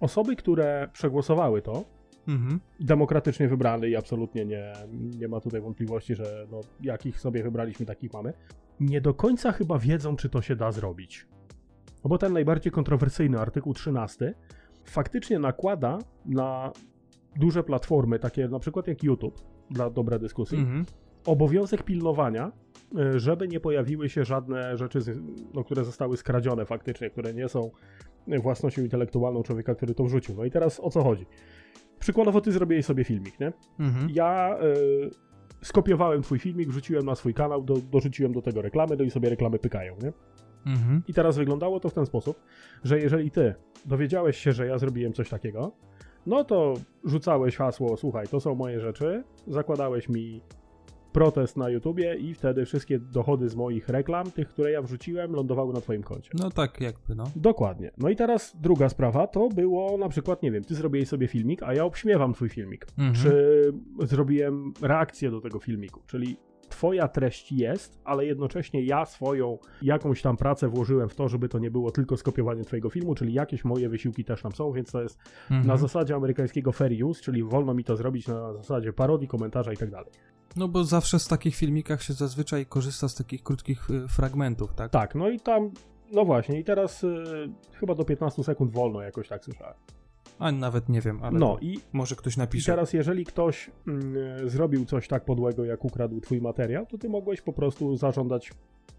osoby, które przegłosowały to, Mhm. demokratycznie wybrany i absolutnie nie, nie ma tutaj wątpliwości, że no, jakich sobie wybraliśmy, takich mamy. Nie do końca chyba wiedzą, czy to się da zrobić. Bo ten najbardziej kontrowersyjny artykuł 13 faktycznie nakłada na duże platformy, takie na przykład jak YouTube, dla dobrej dyskusji, Mhm. obowiązek pilnowania, e, żeby nie pojawiły się żadne rzeczy, no, które zostały skradzione faktycznie, które nie są własnością intelektualną człowieka, który to wrzucił. No i teraz o co chodzi? Przykładowo ty zrobiłeś sobie filmik, nie? Mhm. Ja y, skopiowałem twój filmik, wrzuciłem na swój kanał, do, dorzuciłem do tego reklamy, no i sobie reklamy pykają, nie? Mhm. I teraz wyglądało to w ten sposób, że jeżeli ty dowiedziałeś się, że ja zrobiłem coś takiego, no to rzucałeś hasło, słuchaj, to są moje rzeczy, zakładałeś mi protest na YouTubie i wtedy wszystkie dochody z moich reklam, tych, które ja wrzuciłem, lądowały na twoim koncie. No tak jakby, no. Dokładnie. No i teraz druga sprawa to było na przykład, nie wiem, ty zrobiłeś sobie filmik, a ja obśmiewam twój filmik. Mhm. Czy zrobiłem reakcję do tego filmiku, czyli twoja treść jest, ale jednocześnie ja swoją jakąś tam pracę włożyłem w to, żeby to nie było tylko skopiowanie twojego filmu, czyli jakieś moje wysiłki też tam są, więc to jest Mhm. na zasadzie amerykańskiego fair use, czyli wolno mi to zrobić na zasadzie parodii, komentarza i tak dalej. No bo zawsze z takich filmikach się zazwyczaj korzysta z takich krótkich y, fragmentów, tak? Tak, no i tam, no właśnie, i teraz y, chyba do 15 sekund wolno jakoś tak słyszałem. A nawet nie wiem, ale No i może ktoś I napisze. teraz, jeżeli ktoś mm, zrobił coś tak podłego, jak ukradł twój materiał, to ty mogłeś po prostu zażądać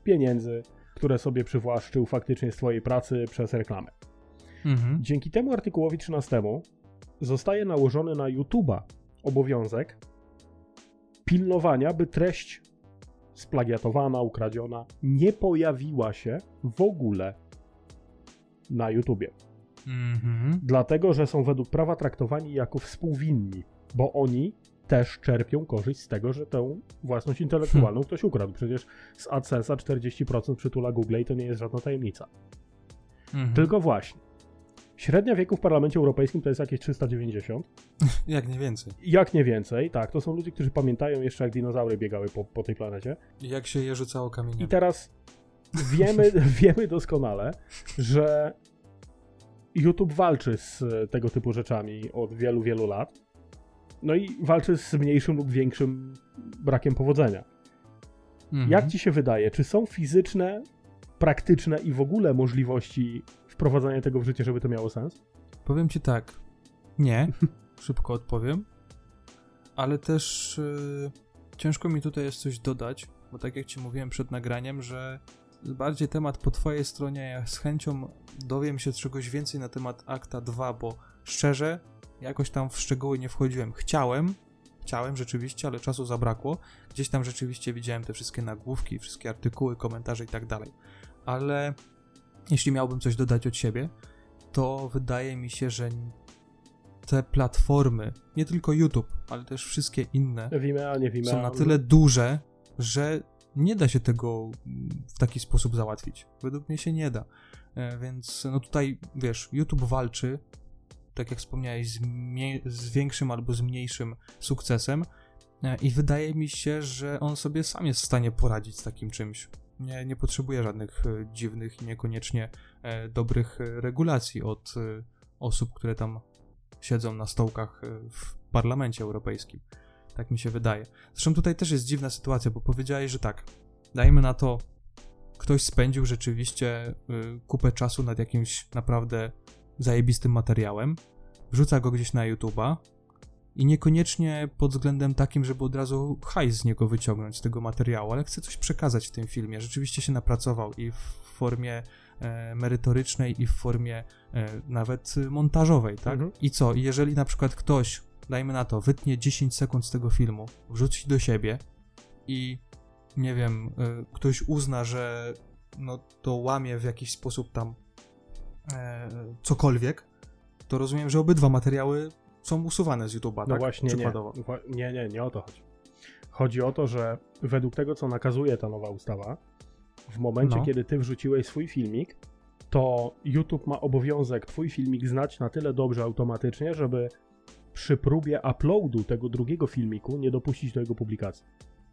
pieniędzy, które sobie przywłaszczył faktycznie z twojej pracy przez reklamę. Mhm. Dzięki temu artykułowi 13 zostaje nałożony na YouTube'a obowiązek pilnowania, by treść splagiatowana, ukradziona nie pojawiła się w ogóle na YouTubie Mhm. dlatego że są według prawa traktowani jako współwinni, bo oni też czerpią korzyść z tego, że tę własność intelektualną ktoś ukradł. Przecież z AdSense'a 40% przytula Google i to nie jest żadna tajemnica. Mhm. Tylko właśnie, średnia wieku w Parlamencie Europejskim to jest jakieś 390, <laughs> Jak nie więcej. jak nie więcej, tak, to są ludzie, którzy pamiętają jeszcze jak dinozaury biegały po, po tej planecie. Jak się je rzucało kamieniem. I teraz wiemy, <laughs> wiemy doskonale, że YouTube walczy z e, tego typu rzeczami od wielu, wielu lat. No i walczy z mniejszym lub większym brakiem powodzenia. Mhm. Jak ci się wydaje, czy są fizyczne, praktyczne i w ogóle możliwości wprowadzania tego w życie, żeby to miało sens? Powiem ci tak. Nie. <laughs> Szybko odpowiem. Ale też y, ciężko mi tutaj jest coś dodać, bo tak jak ci mówiłem przed nagraniem, że bardziej temat po twojej stronie, ja z chęcią dowiem się czegoś więcej na temat Akta 2, bo szczerze, jakoś tam w szczegóły nie wchodziłem. Chciałem, chciałem rzeczywiście, ale czasu zabrakło. Gdzieś tam rzeczywiście widziałem te wszystkie nagłówki, wszystkie artykuły, komentarze i tak dalej. Ale jeśli miałbym coś dodać od siebie, to wydaje mi się, że te platformy, nie tylko YouTube, ale też wszystkie inne, nie są na tyle duże, że nie da się tego mm, w taki sposób załatwić. Według mnie się nie da. E, Więc no tutaj, wiesz, YouTube walczy, tak jak wspomniałeś, z, z większym albo z mniejszym sukcesem e, i wydaje mi się, że on sobie sam jest w stanie poradzić z takim czymś. Nie, nie potrzebuje żadnych e, dziwnych i niekoniecznie dobrych regulacji od osób, które tam siedzą na stołkach w Parlamencie Europejskim. Tak mi się wydaje. Zresztą tutaj też jest dziwna sytuacja, bo powiedziałeś, że tak, dajmy na to, ktoś spędził rzeczywiście y, kupę czasu nad jakimś naprawdę zajebistym materiałem, wrzuca go gdzieś na YouTube'a i niekoniecznie pod względem takim, żeby od razu hajs z niego wyciągnąć z tego materiału, ale chce coś przekazać w tym filmie. Rzeczywiście się napracował i w formie e, merytorycznej, i w formie e, nawet montażowej, tak? Mhm. I co? Jeżeli na przykład ktoś, dajmy na to, wytnie 10 sekund z tego filmu, wrzuci do siebie i nie wiem, y, ktoś uzna, że no to łamie w jakiś sposób tam e, cokolwiek, to rozumiem, że obydwa materiały są usuwane z YouTube'a, No tak? właśnie nie. Przykładowo. Nie, nie, nie o to chodzi. Chodzi o to, że według tego, co nakazuje ta nowa ustawa, w momencie, No. kiedy ty wrzuciłeś swój filmik, to YouTube ma obowiązek twój filmik znać na tyle dobrze automatycznie, żeby przy próbie uploadu tego drugiego filmiku nie dopuścić do jego publikacji.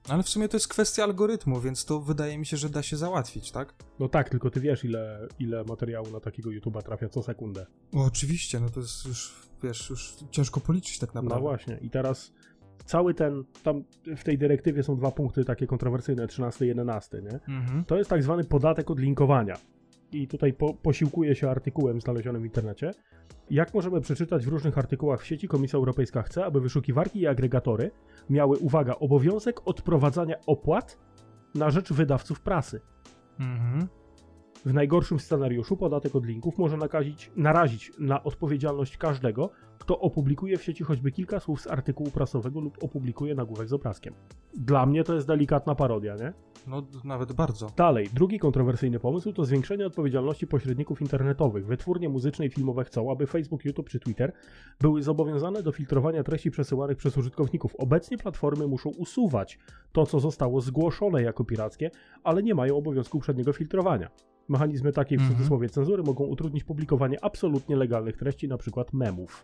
Ale w sumie to jest kwestia algorytmu, więc to wydaje mi się, że da się załatwić, tak? No tak, tylko ty wiesz, ile, ile materiału na takiego YouTube'a trafia co sekundę. O, oczywiście, no to jest już, wiesz, już ciężko policzyć tak naprawdę. No właśnie. I teraz cały ten, tam w tej dyrektywie są dwa punkty takie kontrowersyjne, 13 i 11, nie? Mhm. To jest tak zwany podatek od linkowania. I tutaj po, posiłkuję się artykułem znalezionym w internecie. Jak możemy przeczytać w różnych artykułach w sieci, Komisja Europejska chce, aby wyszukiwarki i agregatory miały, uwaga, obowiązek odprowadzania opłat na rzecz wydawców prasy. Mhm. W najgorszym scenariuszu podatek od linków może nakazić, narazić na odpowiedzialność każdego, kto opublikuje w sieci choćby kilka słów z artykułu prasowego lub opublikuje nagłówek z obrazkiem. Dla mnie to jest delikatna parodia, nie? No, nawet bardzo. Dalej, drugi kontrowersyjny pomysł to zwiększenie odpowiedzialności pośredników internetowych. Wytwórnie muzyczne i filmowe chcą, aby Facebook, YouTube czy Twitter były zobowiązane do filtrowania treści przesyłanych przez użytkowników. Obecnie platformy muszą usuwać to, co zostało zgłoszone jako pirackie, ale nie mają obowiązku przedniego filtrowania. Mechanizmy takiej w Mhm. cudzysłowie cenzury mogą utrudnić publikowanie absolutnie legalnych treści, np. memów.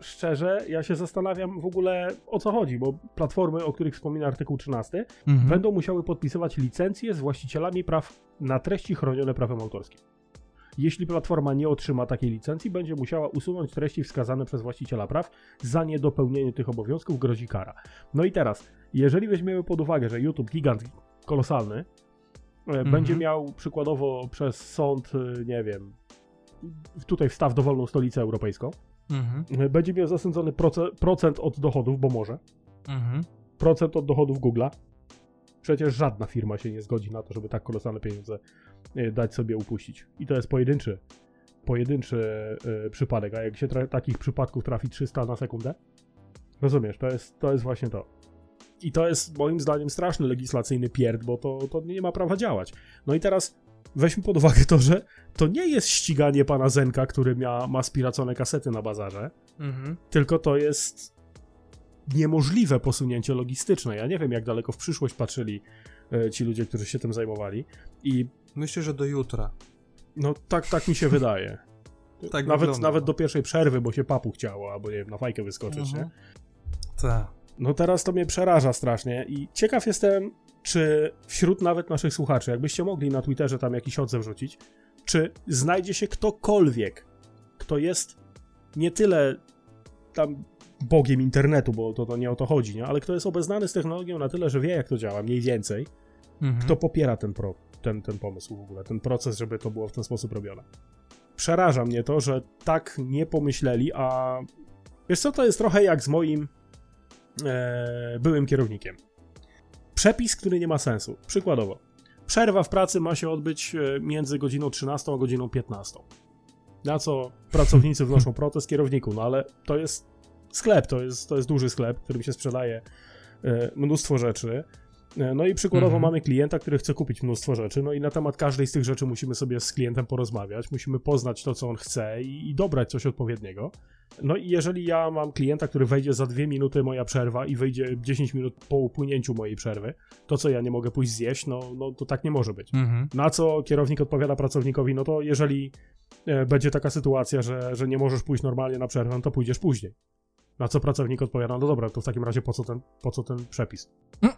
Szczerze, ja się zastanawiam w ogóle o co chodzi, bo platformy, o których wspomina artykuł 13, Mhm. będą musiały podpisywać licencje z właścicielami praw na treści chronione prawem autorskim. Jeśli platforma nie otrzyma takiej licencji, będzie musiała usunąć treści wskazane przez właściciela praw. Za niedopełnienie tych obowiązków grozi kara. No i teraz, jeżeli weźmiemy pod uwagę, że YouTube, gigant kolosalny, e, będzie miał przykładowo przez sąd, e, nie wiem, tutaj wstaw dowolną stolicę europejską, Mhm. e, będzie miał zasądzony proce- procent od dochodów, bo może, Mhm. procent od dochodów Google'a. Przecież żadna firma się nie zgodzi na to, żeby tak kolosalne pieniądze dać sobie upuścić. I to jest pojedynczy, pojedynczy e, przypadek. A jak się takich przypadków trafi 300 na sekundę, rozumiesz, to jest, to jest właśnie to. I to jest moim zdaniem straszny legislacyjny pierd, bo to, to nie ma prawa działać. No i teraz weźmy pod uwagę to, że to nie jest ściganie pana Zenka, który mia, ma spiracone kasety na bazarze, Mhm. tylko to jest niemożliwe posunięcie logistyczne. Ja nie wiem, jak daleko w przyszłość patrzyli e, ci ludzie, którzy się tym zajmowali. I Myślę, że do jutra. no tak, tak mi się <laughs> wydaje. Tak nawet, wygląda. nawet do pierwszej przerwy, bo się papu chciało, albo nie wiem, na fajkę wyskoczyć, nie? Tak. No teraz to mnie przeraża strasznie i ciekaw jestem, czy wśród nawet naszych słuchaczy, jakbyście mogli na Twitterze tam jakiś odzew rzucić, czy znajdzie się ktokolwiek, kto jest nie tyle tam bogiem internetu, bo to, to nie o to chodzi, nie? ale kto jest obeznany z technologią na tyle, że wie jak to działa, mniej więcej, Mhm. kto popiera ten, pro, ten, ten pomysł w ogóle, ten proces, żeby to było w ten sposób robione. Przeraża mnie to, że tak nie pomyśleli, a wiesz co, to jest trochę jak z moim e, byłym kierownikiem. Przepis, który nie ma sensu. Przykładowo, przerwa w pracy ma się odbyć e, między godziną 13 a godziną 15. Na co pracownicy wnoszą <laughs> protest kierowniku, no ale to jest sklep, to jest, to jest duży sklep, w którym się sprzedaje e, mnóstwo rzeczy. E, No i przykładowo Mhm. mamy klienta, który chce kupić mnóstwo rzeczy, no i na temat każdej z tych rzeczy musimy sobie z klientem porozmawiać, musimy poznać to, co on chce i, i dobrać coś odpowiedniego. No i jeżeli ja mam klienta, który wejdzie za dwie minuty moja przerwa i wyjdzie 10 minut po upłynięciu mojej przerwy, to co ja nie mogę pójść zjeść, no, no to tak nie może być. Mhm. Na co kierownik odpowiada pracownikowi, no to jeżeli e, będzie taka sytuacja, że, że nie możesz pójść normalnie na przerwę, no to pójdziesz później. Na co pracownik odpowiada, no dobra, to w takim razie po co ten, po co ten przepis? <laughs>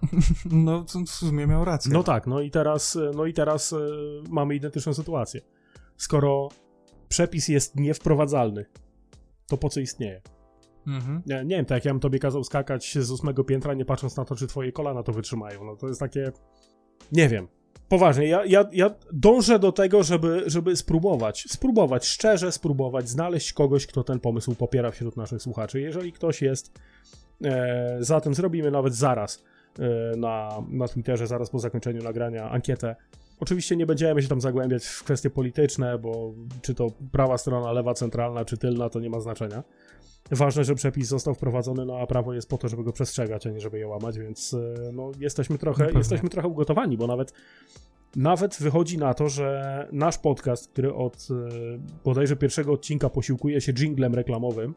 No, w sumie miał rację. No tak, no i teraz, no i teraz e, mamy identyczną sytuację. Skoro przepis jest niewprowadzalny, to po co istnieje? Mhm. Nie, nie wiem, tak jak ja bym tobie kazał skakać z ósmego piętra, nie patrząc na to, czy twoje kolana to wytrzymają. No to jest takie. Nie wiem. Poważnie, ja, ja, ja dążę do tego, żeby, żeby spróbować, spróbować, szczerze spróbować, znaleźć kogoś, kto ten pomysł popiera wśród naszych słuchaczy. Jeżeli ktoś jest e, za tym, zrobimy nawet zaraz e, na, na Twitterze, zaraz po zakończeniu nagrania ankietę. Oczywiście nie będziemy się tam zagłębiać w kwestie polityczne, bo czy to prawa strona, lewa centralna, czy tylna, to nie ma znaczenia. Ważne, że przepis został wprowadzony, no a prawo jest po to, żeby go przestrzegać, a nie żeby je łamać, więc e, no, jesteśmy, trochę, jesteśmy trochę ugotowani, bo nawet, nawet wychodzi na to, że nasz podcast, który od e, bodajże pierwszego odcinka posiłkuje się jinglem reklamowym,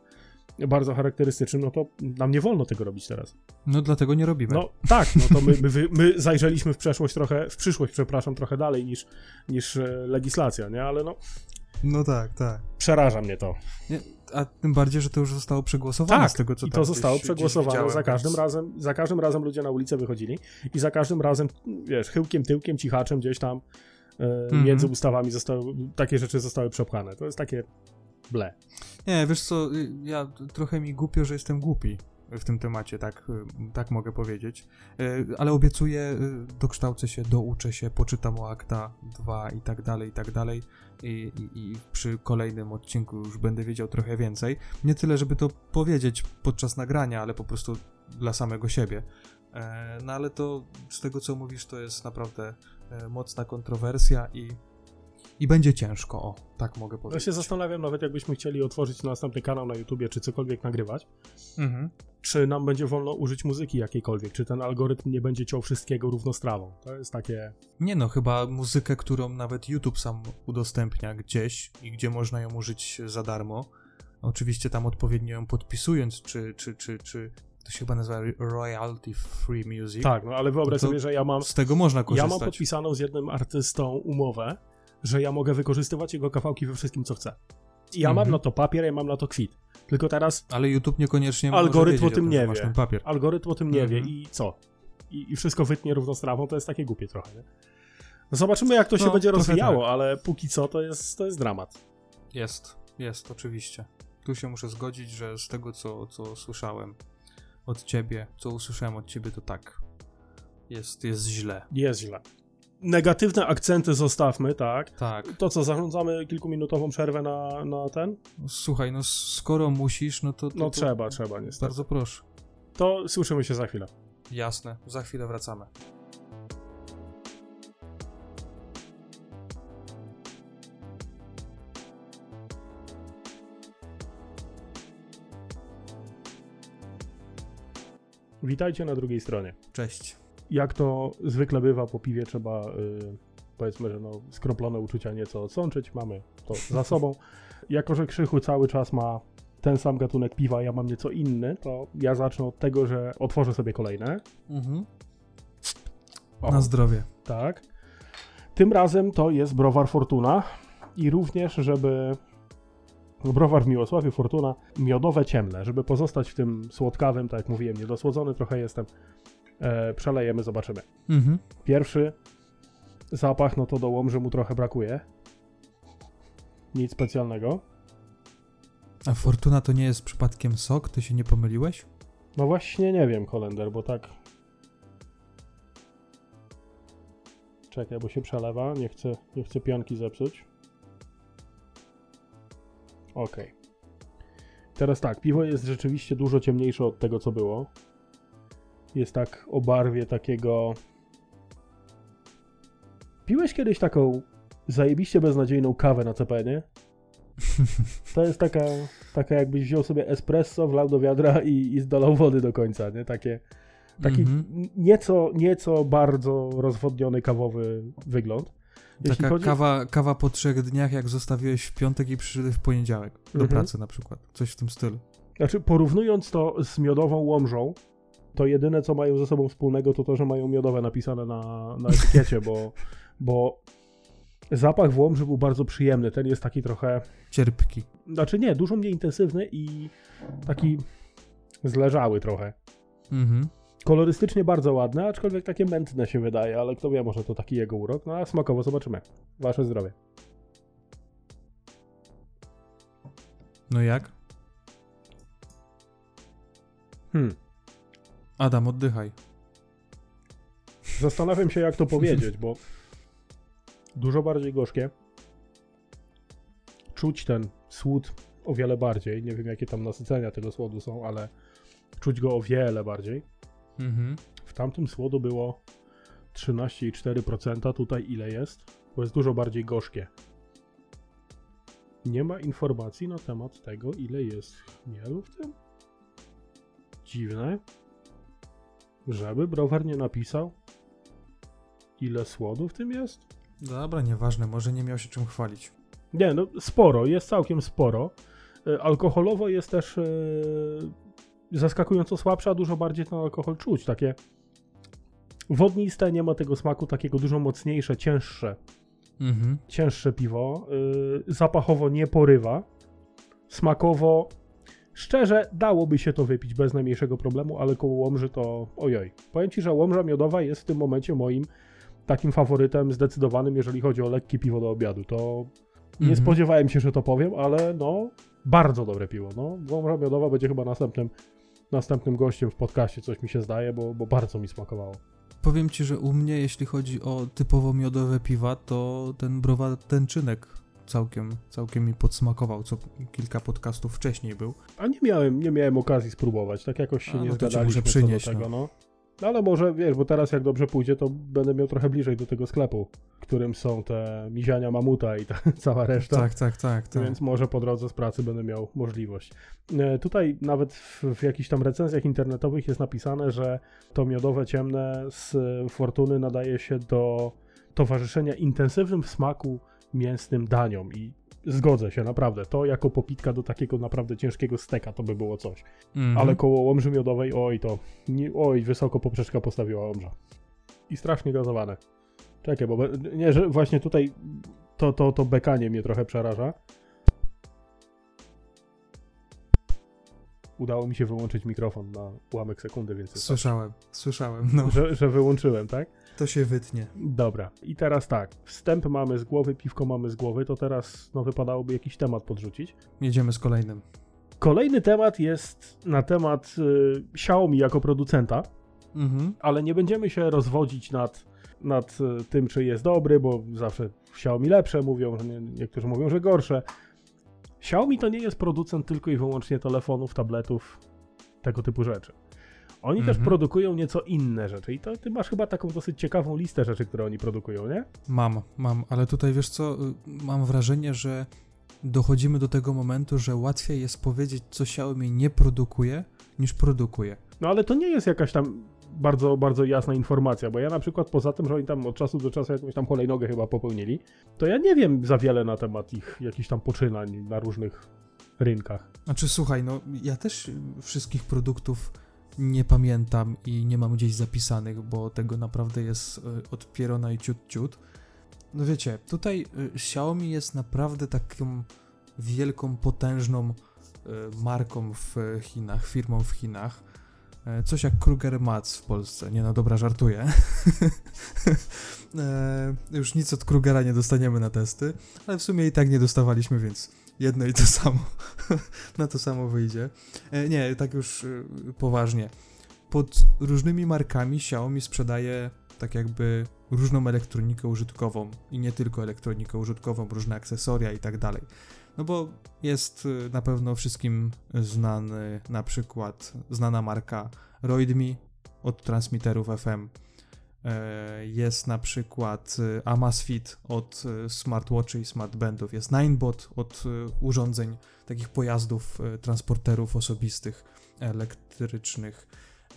bardzo charakterystycznym, no to nam nie wolno tego robić teraz. No dlatego nie robimy. No tak, no to my, my, my zajrzeliśmy w przeszłość trochę, w przyszłość, przepraszam, trochę dalej niż, niż e, legislacja, nie? Ale no, No tak, tak. przeraża mnie to. Nie, a tym bardziej, że to już zostało przegłosowane Tak, z tego, co i to zostało gdzieś- gdzieś przegłosowane. widziałem, za każdym razem, za każdym razem ludzie na ulicę wychodzili i za każdym razem, wiesz, chyłkiem, tyłkiem, cichaczem gdzieś tam Mhm. między ustawami zostały, takie rzeczy zostały przepchane. To jest takie ble. Nie, wiesz co, y, ja trochę mi głupio, że jestem głupi w tym temacie, tak, tak mogę powiedzieć. Y, Ale obiecuję, y, dokształcę się, douczę się, poczytam o akta 2 i tak dalej, i tak dalej. I, i, I przy kolejnym odcinku już będę wiedział trochę więcej. Nie tyle, żeby to powiedzieć podczas nagrania, ale po prostu dla samego siebie. E, no ale to z tego co mówisz, to jest naprawdę e, mocna kontrowersja i, i będzie ciężko, o, tak mogę Ja powiedzieć. się zastanawiam nawet, jakbyśmy chcieli otworzyć następny kanał na YouTubie, czy cokolwiek nagrywać, Mhm. czy nam będzie wolno użyć muzyki jakiejkolwiek, czy ten algorytm nie będzie ciął wszystkiego równostrawą. To jest takie... Nie no, chyba muzykę, którą nawet YouTube sam udostępnia gdzieś i gdzie można ją użyć za darmo. Oczywiście tam odpowiednio ją podpisując, czy, czy, czy, czy to się chyba nazywa royalty free music. Tak, no ale wyobraź To- sobie, że ja mam, Z tego można ja korzystać. mam podpisaną z jednym artystą umowę, że ja mogę wykorzystywać jego kawałki we wszystkim, co chcę. I ja mam Mhm. na to papier, ja mam na to kwit. Tylko teraz Ale YouTube niekoniecznie Algorytm o tym nie wie. ten papier. algorytm o tym nie Mhm. wie i co? I, I wszystko wytnie równostrawą, to jest takie głupie trochę, nie? No zobaczymy, jak to się No, będzie trochę rozwijało, ale póki co to jest, to jest dramat. Jest, jest, oczywiście. Tu się muszę zgodzić, że z tego, co, co słyszałem od ciebie, co usłyszałem od ciebie, to tak. Jest, jest źle. Jest źle. Negatywne akcenty zostawmy, tak? Tak. To co, zarządzamy kilkuminutową przerwę na, na ten? Słuchaj, no skoro musisz, no to. to No to trzeba, trzeba niestety. Bardzo proszę. To słyszymy się za chwilę. Jasne, za chwilę wracamy. Witajcie na drugiej stronie. Cześć. Jak to zwykle bywa po piwie, trzeba y, powiedzmy, że no, skroplone uczucia nieco odsączyć. Mamy to za <laughs> sobą. Jako, że Krzychu cały czas ma ten sam gatunek piwa, ja mam nieco inny, to ja zacznę od tego, że otworzę sobie kolejne. Mhm. O. Na zdrowie. Tak. Tym razem to jest browar Fortuna i również, żeby browar w Miłosławiu Fortuna miodowe ciemne, żeby pozostać w tym słodkawym, tak jak mówiłem, niedosłodzony trochę jestem. E, przelejemy, zobaczymy. Mhm. Pierwszy zapach, no to do Łomży mu trochę brakuje. Nic specjalnego. A Fortuna to nie jest przypadkiem sok? Ty się nie pomyliłeś? No właśnie nie wiem, Kolender, bo tak... Czekaj, bo się przelewa, nie chcę, nie chcę pianki zepsuć. Okej. Teraz tak, piwo jest rzeczywiście dużo ciemniejsze od tego, co było. Jest tak o barwie takiego... Piłeś kiedyś taką zajebiście beznadziejną kawę na CPN-ie? <laughs> To jest taka, taka jakbyś wziął sobie espresso, wlał do wiadra i, i zdolał wody do końca, nie? Takie, taki Mhm. n- nieco, nieco bardzo rozwodniony kawowy wygląd. Jeśli Taka chodzi- kawa, kawa po trzech dniach, jak zostawiłeś w piątek i przyszedłeś w poniedziałek. Do Mhm. pracy na przykład. Coś w tym stylu. Znaczy, porównując to z miodową łomżą, to jedyne, co mają ze sobą wspólnego, to to, że mają miodowe napisane na, na etykiecie, bo, bo zapach w łomży był bardzo przyjemny. Ten jest taki trochę, Cierpki. znaczy nie, dużo mniej intensywny i taki zleżały trochę. Mhm. Kolorystycznie bardzo ładne, aczkolwiek takie mętne się wydaje, ale kto wie, może to taki jego urok. No a smakowo zobaczymy. Wasze zdrowie. No jak? Hmm. Adam, oddychaj. Zastanawiam się, jak to powiedzieć, bo dużo bardziej gorzkie. Czuć ten słód o wiele bardziej. Nie wiem, jakie tam nasycenia tego słodu są, ale czuć go o wiele bardziej. Mhm. W tamtym słodu było 13,4%. Tutaj ile jest? Bo jest dużo bardziej gorzkie. Nie ma informacji na temat tego, ile jest chmielu w tym. Dziwne. Żeby browar nie napisał, ile słodu w tym jest. Dobra, nieważne, może nie miał się czym chwalić. Nie, no sporo, jest całkiem sporo. E, Alkoholowo jest też e, zaskakująco słabsza, a dużo bardziej ten alkohol czuć. Takie wodniste, nie ma tego smaku, takiego dużo mocniejsze, cięższe, Mhm. cięższe piwo. E, zapachowo nie porywa. Smakowo, szczerze, dałoby się to wypić bez najmniejszego problemu, ale koło Łomży to ojoj. Powiem Ci, że Łomża Miodowa jest w tym momencie moim takim faworytem zdecydowanym, jeżeli chodzi o lekkie piwo do obiadu. To nie Mhm. spodziewałem się, że to powiem, ale no, bardzo dobre piwo. No, Łomża Miodowa będzie chyba następnym, następnym gościem w podcaście, coś mi się zdaje, bo, bo bardzo mi smakowało. Powiem ci, że u mnie, jeśli chodzi o typowo miodowe piwa, to ten browar tęczynek całkiem, całkiem mi podsmakował, co kilka podcastów wcześniej był. A nie miałem, nie miałem okazji spróbować, tak jakoś się A, nie no to ci zgadaliśmy muszę co do przynieść, tego, no. No ale może, wiesz, bo teraz jak dobrze pójdzie, to będę miał trochę bliżej do tego sklepu, którym są te miziania mamuta i ta <laughs> cała reszta. Tak, tak, tak. tak. Więc może po drodze z pracy będę miał możliwość. E, tutaj nawet w, w jakichś tam recenzjach internetowych jest napisane, że to miodowe ciemne z Fortuny nadaje się do towarzyszenia intensywnym w smaku mięsnym daniom i zgodzę się, naprawdę. To jako popitka do takiego naprawdę ciężkiego steka to by było coś. Mhm. Ale koło łomży miodowej, oj to, nie, oj, wysoko poprzeczka postawiła łomża. I strasznie gazowane. Czekaj, bo nie, że właśnie tutaj to, to, to bekanie mnie trochę przeraża. Udało mi się wyłączyć mikrofon na ułamek sekundy, więc Słyszałem, słyszałem. No, że, że wyłączyłem, tak? to się wytnie. Dobra. I teraz tak, wstęp mamy z głowy, piwko mamy z głowy, to teraz no, wypadałoby jakiś temat podrzucić. Jedziemy z kolejnym. Kolejny temat jest na temat y, Xiaomi jako producenta, Mhm. ale nie będziemy się rozwodzić nad, nad y, tym, czy jest dobry, bo zawsze Xiaomi lepsze mówią, że nie, niektórzy mówią, że gorsze. Xiaomi to nie jest producent tylko i wyłącznie telefonów, tabletów, tego typu rzeczy. Oni też Mhm. produkują nieco inne rzeczy i to ty masz chyba taką dosyć ciekawą listę rzeczy, które oni produkują, nie? Mam, mam, ale tutaj wiesz co, y, mam wrażenie, że dochodzimy do tego momentu, że łatwiej jest powiedzieć, co Xiaomi nie produkuje, niż produkuje. No ale to nie jest jakaś tam bardzo, bardzo jasna informacja, bo ja na przykład poza tym, że oni tam od czasu do czasu jakąś tam hulajnogę chyba popełnili, to ja nie wiem za wiele na temat ich jakichś tam poczynań na różnych rynkach. Znaczy, słuchaj, no ja też wszystkich produktów nie pamiętam i nie mam gdzieś zapisanych, bo tego naprawdę jest y, od pierona i ciut ciut. No wiecie, tutaj y, Xiaomi jest naprawdę taką wielką, potężną y, marką w Chinach, firmą w Chinach. E, Coś jak Kruger Mats w Polsce. Nie no, dobra, żartuję. <laughs> e, już nic od Krugera nie dostaniemy na testy, ale w sumie i tak nie dostawaliśmy, więc jedno i to samo. <laughs> na to samo wyjdzie. E, nie, tak już poważnie. Pod różnymi markami Xiaomi sprzedaje tak jakby różną elektronikę użytkową i nie tylko elektronikę użytkową, różne akcesoria i tak dalej. No bo jest y, na pewno wszystkim znany na przykład znana marka Roidme od transmitterów FM. E, Jest na przykład y, Amazfit od y, smartwatchy i smartbandów. Jest Ninebot od urządzeń, takich pojazdów, transporterów osobistych, elektrycznych.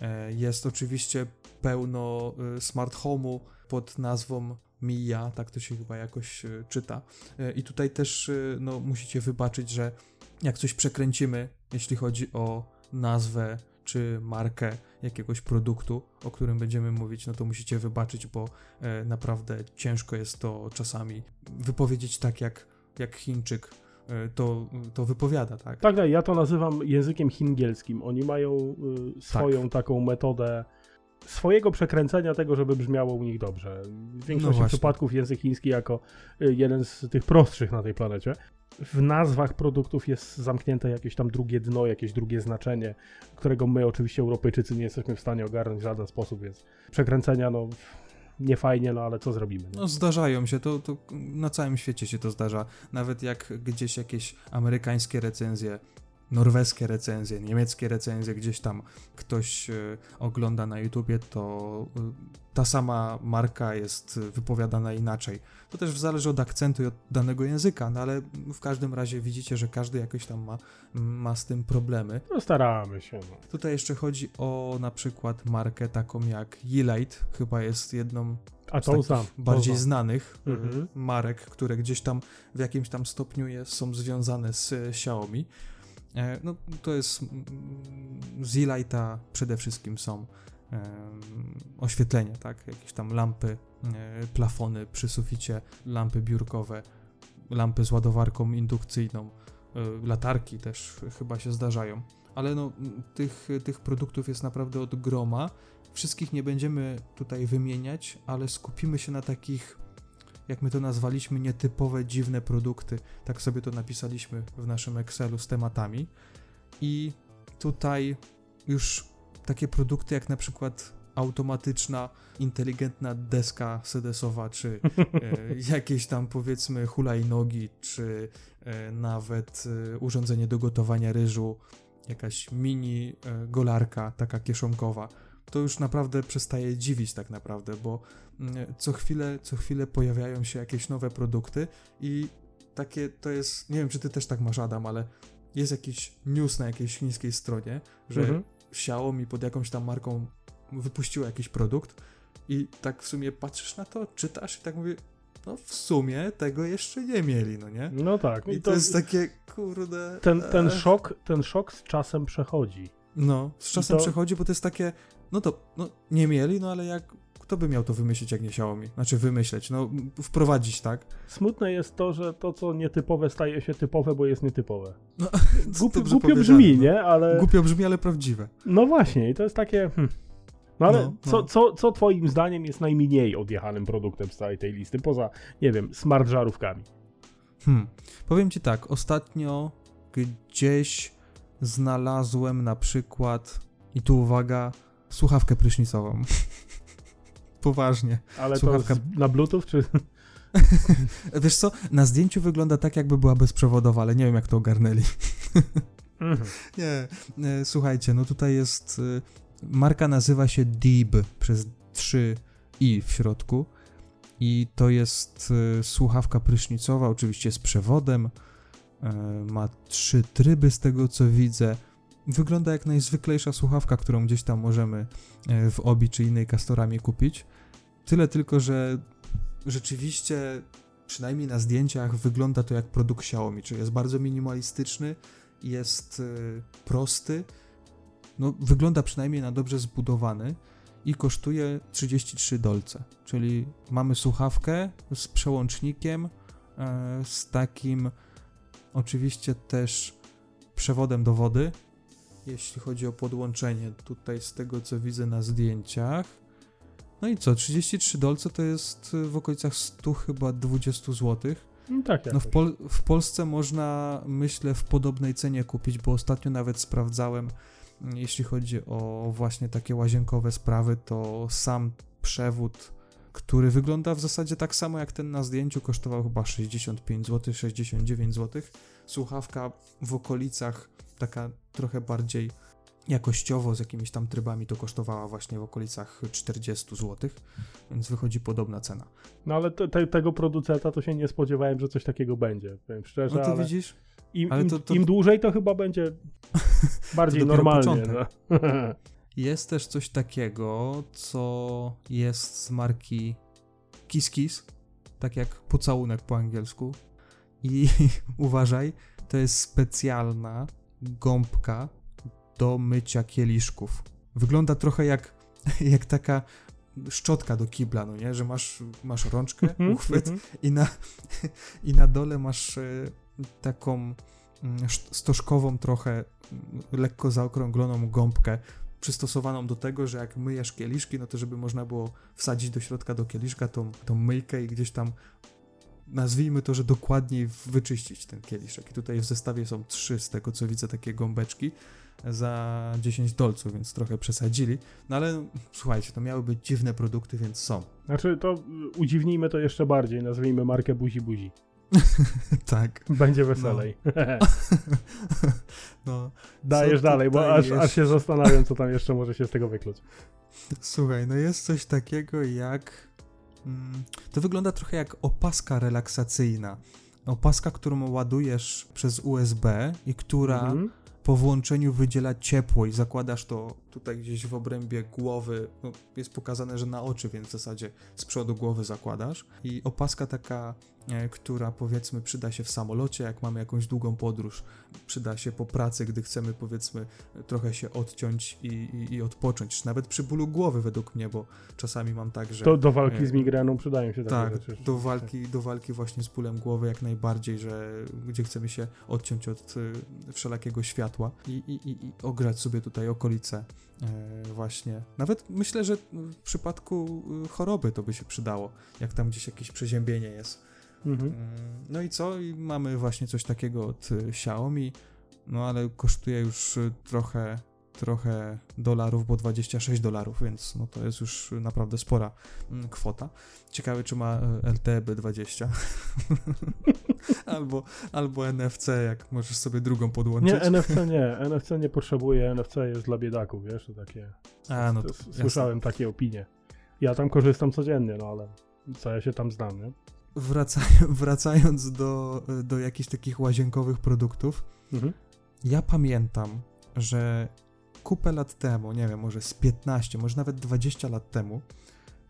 E, Jest oczywiście pełno smart home'u pod nazwą Mia, tak to się chyba jakoś y, czyta. E, I tutaj też y, no, musicie wybaczyć, że jak coś przekręcimy, jeśli chodzi o nazwę czy markę jakiegoś produktu, o którym będziemy mówić, no to musicie wybaczyć, bo e, naprawdę ciężko jest to czasami wypowiedzieć tak, jak, jak Chińczyk e, to, to wypowiada, tak? Tak, tak, ja to nazywam językiem hingielskim. Oni mają y, swoją taką metodę swojego przekręcenia tego, żeby brzmiało u nich dobrze. W większości właśnie. przypadków język chiński jako y, jeden z tych prostszych na tej planecie. W nazwach produktów jest zamknięte jakieś tam drugie dno, jakieś drugie znaczenie, którego my oczywiście Europejczycy nie jesteśmy w stanie ogarnąć w żaden sposób, więc przekręcenia no nie fajnie, no ale co zrobimy? No. No zdarzają się, to, to na całym świecie się to zdarza. Nawet jak gdzieś jakieś amerykańskie recenzje, norweskie recenzje, niemieckie recenzje, gdzieś tam ktoś e, ogląda na YouTubie, to e, ta sama marka jest wypowiadana inaczej. To też zależy od akcentu i od danego języka, no ale w każdym razie widzicie, że każdy jakoś tam ma, ma z tym problemy. no staramy się. No. Tutaj jeszcze chodzi o na przykład markę taką jak Yeelight, chyba jest jedną A z to znam. to bardziej znam. znanych Mhm. marek, które gdzieś tam w jakimś tam stopniu jest, są związane z e, Xiaomi. E, No to jest mm, z Lighta przede wszystkim są em, oświetlenie, tak? Jakieś tam lampy, e, plafony przy suficie, lampy biurkowe, lampy z ładowarką indukcyjną, e, latarki też chyba się zdarzają. Ale no, tych, tych produktów jest naprawdę od groma. Wszystkich nie będziemy tutaj wymieniać, ale skupimy się na takich, jak my to nazwaliśmy, nietypowe, dziwne produkty. Tak sobie to napisaliśmy w naszym Excelu z tematami. I tutaj już takie produkty jak na przykład automatyczna, inteligentna deska sedesowa, czy e, <laughs> jakieś tam powiedzmy hulajnogi, czy e, nawet e, urządzenie do gotowania ryżu, jakaś mini e, golarka, taka kieszonkowa. To już naprawdę przestaje dziwić tak naprawdę, bo mm, co chwilę, co chwilę pojawiają się jakieś nowe produkty i takie to jest, nie wiem czy ty też tak masz Adam, ale jest jakiś news na jakiejś chińskiej stronie, że mhm. Xiaomi pod jakąś tam marką wypuściło jakiś produkt i tak w sumie patrzysz na to, czytasz i tak mówię, no w sumie tego jeszcze nie mieli, no nie? No tak. I, I to, to, jest takie, kurde... Ten, ten, szok, ten szok z czasem przechodzi. No, z czasem to... przechodzi, bo to jest takie, no to, no nie mieli, no ale jak, kto by miał to wymyślić, jak nie Xiaomi? Znaczy wymyśleć, no wprowadzić, tak? Smutne jest to, że to, co nietypowe staje się typowe, bo jest nietypowe. No, <laughs> Głupi, głupio brzmi, no. nie? Ale... Głupio brzmi, ale prawdziwe. No właśnie, i to jest takie... Hm. No ale no, no. Co, co, co twoim zdaniem jest najmniej odjechanym produktem z całej tej listy, poza, nie wiem, smart żarówkami? Hmm. Powiem ci tak, ostatnio gdzieś znalazłem na przykład, i tu uwaga, słuchawkę prysznicową. <laughs> Poważnie. Ale Słuchawka... to na bluetooth, czy... <laughs> Wiesz co, na zdjęciu wygląda tak, jakby była bezprzewodowa, ale nie wiem, jak to ogarnęli. <laughs> Mhm. Nie, słuchajcie, no tutaj jest... Y, marka nazywa się Deeb przez 3 i w środku i to jest y, słuchawka prysznicowa, oczywiście z przewodem, ma trzy tryby z tego co widzę, wygląda jak najzwyklejsza słuchawka, którą gdzieś tam możemy e, w Obi czy innej Castorami kupić. Tyle tylko, że rzeczywiście, przynajmniej na zdjęciach, wygląda to jak produkt Xiaomi, czyli jest bardzo minimalistyczny, jest e, prosty, no wygląda przynajmniej na dobrze zbudowany i kosztuje 33 dolce, czyli mamy słuchawkę z przełącznikiem, e, z takim oczywiście też przewodem do wody, jeśli chodzi o podłączenie tutaj z tego co widzę na zdjęciach. No i co, 33 dolce to jest y, w okolicach 100 chyba 20 zł. No tak, no w, Pol w Polsce można, myślę, w podobnej cenie kupić, bo ostatnio nawet sprawdzałem, mm, jeśli chodzi o właśnie takie łazienkowe sprawy, to sam przewód, który wygląda w zasadzie tak samo jak ten na zdjęciu, kosztował chyba 65 zł, 69 zł. Słuchawka w okolicach taka trochę bardziej jakościowo, z jakimiś tam trybami, to kosztowała właśnie w okolicach 40 zł, więc wychodzi podobna cena. No ale te, te, tego producenta to się nie spodziewałem, że coś takiego będzie, powiem szczerze, no to ale widzisz? Im, ale to, to... im dłużej to chyba będzie <laughs> bardziej normalnie. No. <laughs> jest też coś takiego, co jest z marki Kiss Kiss, tak jak pocałunek po angielsku i <laughs> uważaj, to jest specjalna gąbka do mycia kieliszków. Wygląda trochę jak, <laughs> jak taka szczotka do kibla, no nie? Że masz, masz rączkę, mhm, uchwyt mhm. i, na, <laughs> i na dole masz e, taką mm, stożkową trochę mm, lekko zaokrągloną gąbkę przystosowaną do tego, że jak myjesz kieliszki, no to żeby można było wsadzić do środka do kieliszka tą, tą myjkę i gdzieś tam nazwijmy to, że dokładniej wyczyścić ten kieliszek. I tutaj w zestawie są trzy z tego, co widzę, takie gąbeczki za 10 dolców, więc trochę przesadzili. No ale słuchajcie, to miały być dziwne produkty, więc są. <laughs> Znaczy, to udziwnijmy to jeszcze bardziej, nazwijmy markę Buzi Buzi. tak. Będzie weselej. <laughs> No. no. <laughs> Dajesz dalej, bo aż, aż się zastanawiam, co tam jeszcze może się z tego wykluć. Słuchaj, no jest coś takiego jak to wygląda trochę jak opaska relaksacyjna. Opaska, którą ładujesz przez USB i która mhm. po włączeniu wydziela ciepło i zakładasz to tutaj gdzieś w obrębie głowy. No, jest pokazane, że na oczy, więc w zasadzie z przodu głowy zakładasz. I opaska taka E, która powiedzmy przyda się w samolocie, jak mamy jakąś długą podróż, przyda się po pracy, gdy chcemy powiedzmy trochę się odciąć i, i, i odpocząć, czy nawet przy bólu głowy według mnie, bo czasami mam tak, że... To do walki z e, migreną przydają się takie Tak, rzeczy. do walki, do walki właśnie z bólem głowy jak najbardziej, że gdzie chcemy się odciąć od y, wszelakiego światła i, i, i, ogrzać sobie tutaj okolice właśnie. Nawet myślę, że w przypadku choroby to by się przydało, jak tam gdzieś jakieś przeziębienie jest Mhm. Mm, no i co? I mamy właśnie coś takiego od y, Xiaomi, no ale kosztuje już y, trochę trochę dolarów, bo 26 dolarów, więc no to jest już naprawdę spora mm, kwota. Ciekawe, czy ma e, LTB20 <laughs> albo, albo NFC, jak możesz sobie drugą podłączyć. Nie, NFC nie, NFC nie potrzebuje, NFC jest dla biedaków, wiesz, to takie... A, no to, to, słyszałem jasne. takie opinie. Ja tam korzystam codziennie, no ale co ja się tam znam, nie? Wraca, <laughs> wracając do, do jakichś takich łazienkowych produktów, Mhm. ja pamiętam, że kupę lat temu, nie wiem, może z 15, może nawet 20 lat temu,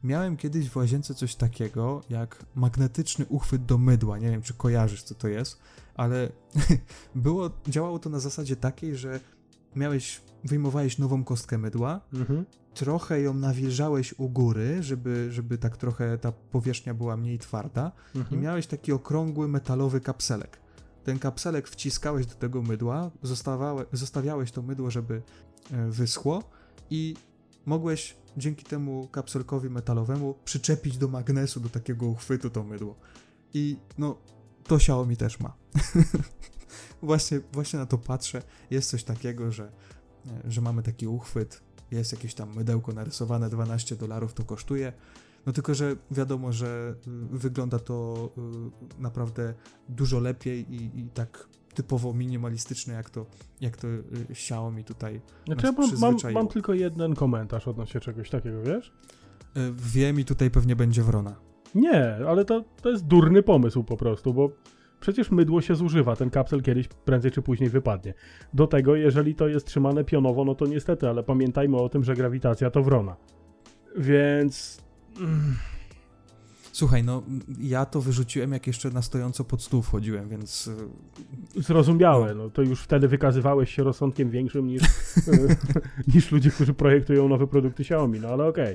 miałem kiedyś w łazience coś takiego jak magnetyczny uchwyt do mydła. Nie wiem, czy kojarzysz, co to jest, ale <laughs> było, działało to na zasadzie takiej, że miałeś, wyjmowałeś nową kostkę mydła, Mhm. trochę ją nawilżałeś u góry, żeby, żeby tak trochę ta powierzchnia była mniej twarda i Mhm. miałeś taki okrągły metalowy kapselek. Ten kapselek wciskałeś do tego mydła, zostawiałeś to mydło, żeby wyschło i mogłeś dzięki temu kapselkowi metalowemu przyczepić do magnesu, do takiego uchwytu to mydło. I no, to Xiaomi też ma. <laughs> właśnie, właśnie na to patrzę. Jest coś takiego, że, e, że mamy taki uchwyt, jest jakieś tam mydełko narysowane, 12 dolarów to kosztuje. No tylko, że wiadomo, że y, wygląda to y, naprawdę dużo lepiej i, i tak typowo minimalistyczne, jak to, jak to y, Xiaomi tutaj Znaczy nas ja mam, mam, tylko jeden komentarz odnośnie czegoś takiego, wiesz? y, wiem i tutaj pewnie będzie wrona. Nie, ale to, to jest durny pomysł po prostu, bo przecież mydło się zużywa, ten kapsel kiedyś prędzej czy później wypadnie. Do tego, jeżeli to jest trzymane pionowo, no to niestety, ale pamiętajmy o tym, że grawitacja to wrona. Więc... mm, Słuchaj, no ja to wyrzuciłem, jak jeszcze na stojąco pod stół wchodziłem, więc y, Zrozumiałe, no to już wtedy wykazywałeś się rozsądkiem większym niż, <laughs> niż ludzie, którzy projektują nowe produkty Xiaomi, no ale okej.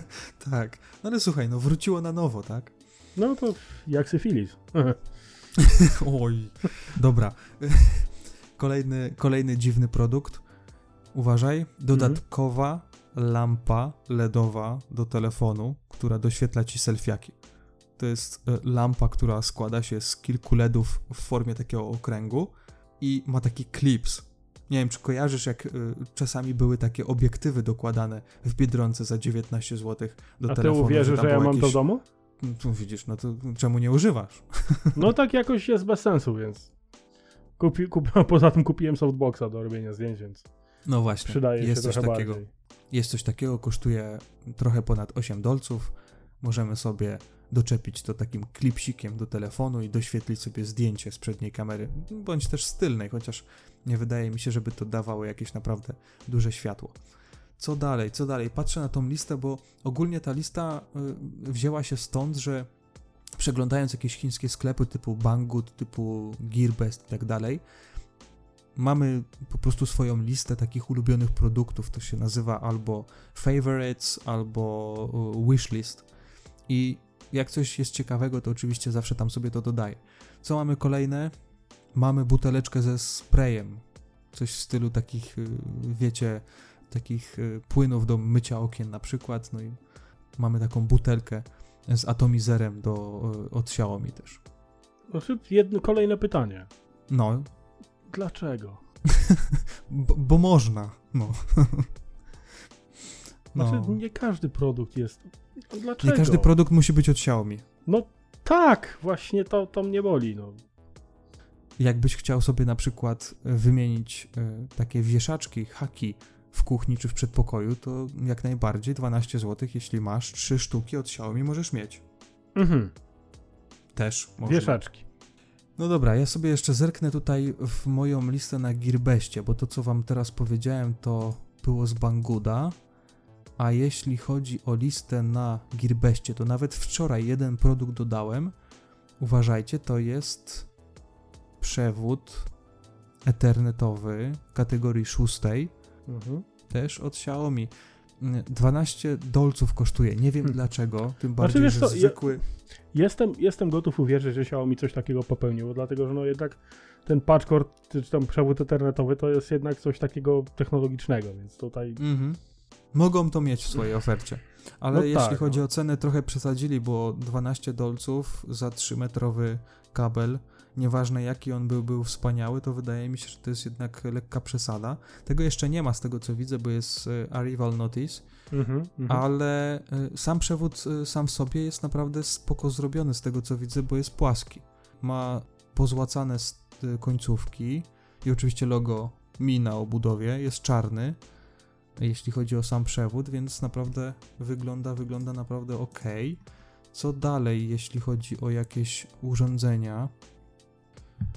<laughs> tak. No ale słuchaj, no wróciło na nowo, tak? No to jak syfilis. <laughs> Oj. Dobra. Kolejny, kolejny dziwny produkt. Uważaj. Dodatkowa lampa LEDowa do telefonu, która doświetla ci selfiaki. To jest e, lampa, która składa się z kilku LEDów w formie takiego okręgu i ma taki klips. Nie wiem, czy kojarzysz, jak y, czasami były takie obiektywy dokładane w Biedronce za 19 zł do A ty telefonu. uwierzysz, że ja mam to w jakieś- domu? No, Tu widzisz, no to czemu nie używasz? <laughs> No tak jakoś jest bez sensu, więc... Kupi, kup, <laughs> poza tym kupiłem softboxa do robienia zdjęć, więc No właśnie, przydaje jest się coś trochę takiego. bardziej. Jest coś takiego, kosztuje trochę ponad 8 dolców. Możemy sobie doczepić to takim klipsikiem do telefonu i doświetlić sobie zdjęcie z przedniej kamery, bądź też z tylnej, chociaż nie wydaje mi się, żeby to dawało jakieś naprawdę duże światło. Co dalej, co dalej? Patrzę na tą listę, bo ogólnie ta lista y, wzięła się stąd, że przeglądając jakieś chińskie sklepy typu Banggood, typu Gearbest i tak dalej, mamy po prostu swoją listę takich ulubionych produktów. To się nazywa albo favorites, albo y, wishlist. I jak coś jest ciekawego, to oczywiście zawsze tam sobie to dodaję. Co mamy kolejne? Mamy buteleczkę ze sprayem. Coś w stylu takich, y, wiecie, takich y, płynów do mycia okien na przykład. No i mamy taką butelkę z atomizerem do, od Xiaomi też. Jedno, kolejne pytanie. No, Dlaczego? <laughs> bo, bo można. No. <laughs> Znaczy, No. nie każdy produkt jest... Dlaczego? Nie każdy produkt musi być od Xiaomi. No tak, właśnie to, to mnie boli, no. Jakbyś chciał sobie na przykład e, wymienić e, takie wieszaczki, haki w kuchni czy w przedpokoju, to jak najbardziej 12 zł, jeśli masz 3 sztuki od Xiaomi możesz mieć. Mhm. Też można. Wieszaczki. No dobra, ja sobie jeszcze zerknę tutaj w moją listę na Gearbestie, bo to co wam teraz powiedziałem to było z Banggoda, a jeśli chodzi o listę na Gearbestie, to nawet wczoraj jeden produkt dodałem. Uważajcie, to jest przewód ethernetowy kategorii szóstej, Mhm. też od Xiaomi. Mm, 12 dolców kosztuje. Nie wiem Hmm. dlaczego, tym bardziej, wiesz że co, ja- zwykły... Jestem, jestem gotów uwierzyć, że Xiaomi coś takiego popełniło, dlatego że no jednak ten patchcord, czy tam przewód ethernetowy to jest jednak coś takiego technologicznego, więc tutaj... Mhm. Mogą to mieć w swojej ofercie. Ale No jeśli tak, chodzi no. o cenę, trochę przesadzili, bo 12 dolców za 3-metrowy kabel nieważne jaki on był, był wspaniały, to wydaje mi się, że to jest jednak lekka przesada. Tego jeszcze nie ma z tego co widzę, bo jest e, Arrival Notice, Mhm, mhm. ale e, sam przewód e, sam w sobie jest naprawdę spoko zrobiony z tego co widzę, bo jest płaski. Ma pozłacane końcówki i oczywiście logo Mi na obudowie, jest czarny, jeśli chodzi o sam przewód, więc naprawdę wygląda, wygląda naprawdę ok. Co dalej, jeśli chodzi o jakieś urządzenia?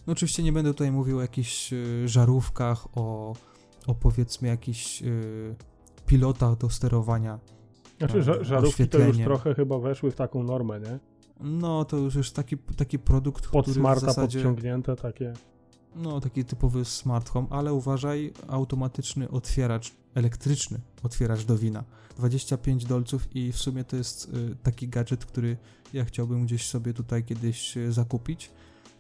No oczywiście nie będę tutaj mówił o jakichś y, żarówkach, o, o powiedzmy jakichś y, pilotach do sterowania. Znaczy, e, ża- żarówki to już trochę chyba weszły w taką normę, nie? No to już jest taki, taki produkt, Pod który w smarta zasadzie... podciągnięte takie. No, taki typowy smart home, ale uważaj, automatyczny otwieracz, elektryczny otwieracz do wina. 25 dolców i w sumie to jest taki gadżet, który ja chciałbym gdzieś sobie tutaj kiedyś zakupić.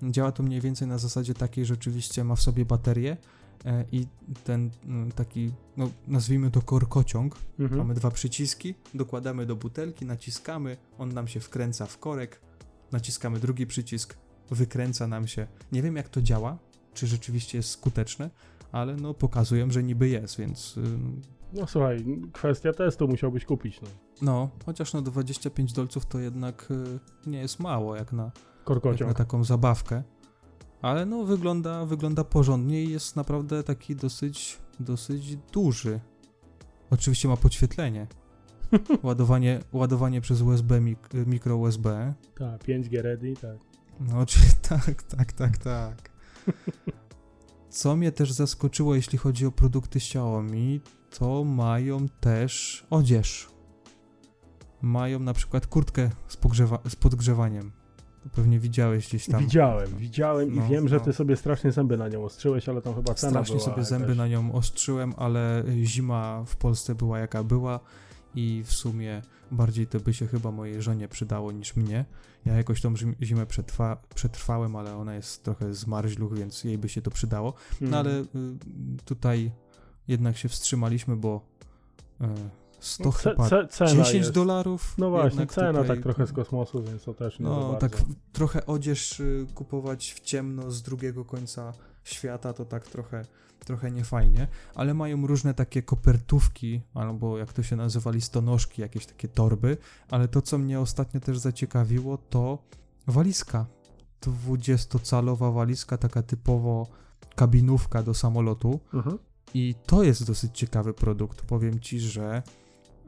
Działa to mniej więcej na zasadzie takiej, że oczywiście ma w sobie baterię e, i ten mm, taki, no nazwijmy to korkociąg. Mhm. Mamy dwa przyciski, dokładamy do butelki, naciskamy, on nam się wkręca w korek, naciskamy drugi przycisk, wykręca nam się. Nie wiem jak to działa, czy rzeczywiście jest skuteczne, ale no pokazują, że niby jest, więc No słuchaj, kwestia testu musiałbyś kupić, no. no, chociaż no 25 dolców to jednak y, nie jest mało jak na, jak na Korkociąg. taką zabawkę. Ale no wygląda, wygląda porządnie i jest naprawdę taki dosyć, dosyć duży. Oczywiście ma podświetlenie. <laughs> ładowanie, ładowanie przez USB, mik, mikro USB. Tak, 5G ready, tak. No, czyli <laughs> tak, tak, tak, tak. Co mnie też zaskoczyło, jeśli chodzi o produkty Xiaomi, to mają też odzież. Mają na przykład kurtkę z, z podgrzewaniem. Pewnie widziałeś gdzieś tam. Widziałem, widziałem No, i wiem, że no. ty sobie strasznie zęby na nią ostrzyłeś, ale tam chyba cena Strasznie była sobie zęby na nią ostrzyłem, ale zima w Polsce była jaka była i w sumie bardziej to by się chyba mojej żonie przydało niż mnie. Ja jakoś tą zim- zimę przetrwa, przetrwałem, ale ona jest trochę zmarzluch, więc jej by się to przydało. No ale y, tutaj jednak się wstrzymali,śmy bo y, 100 No, ce- chyba ce- cena 10 jest. dolarów. No właśnie, cena tak trochę z kosmosu, więc to też no, tak trochę odzież y, kupować w ciemno z drugiego końca świata, to tak trochę, trochę niefajnie, ale mają różne takie kopertówki, albo jak to się nazywa, listonoszki, jakieś takie torby, ale to, co mnie ostatnio też zaciekawiło, to walizka. 20-calowa walizka, taka typowo kabinówka do samolotu Mhm. i to jest dosyć ciekawy produkt. Powiem ci, że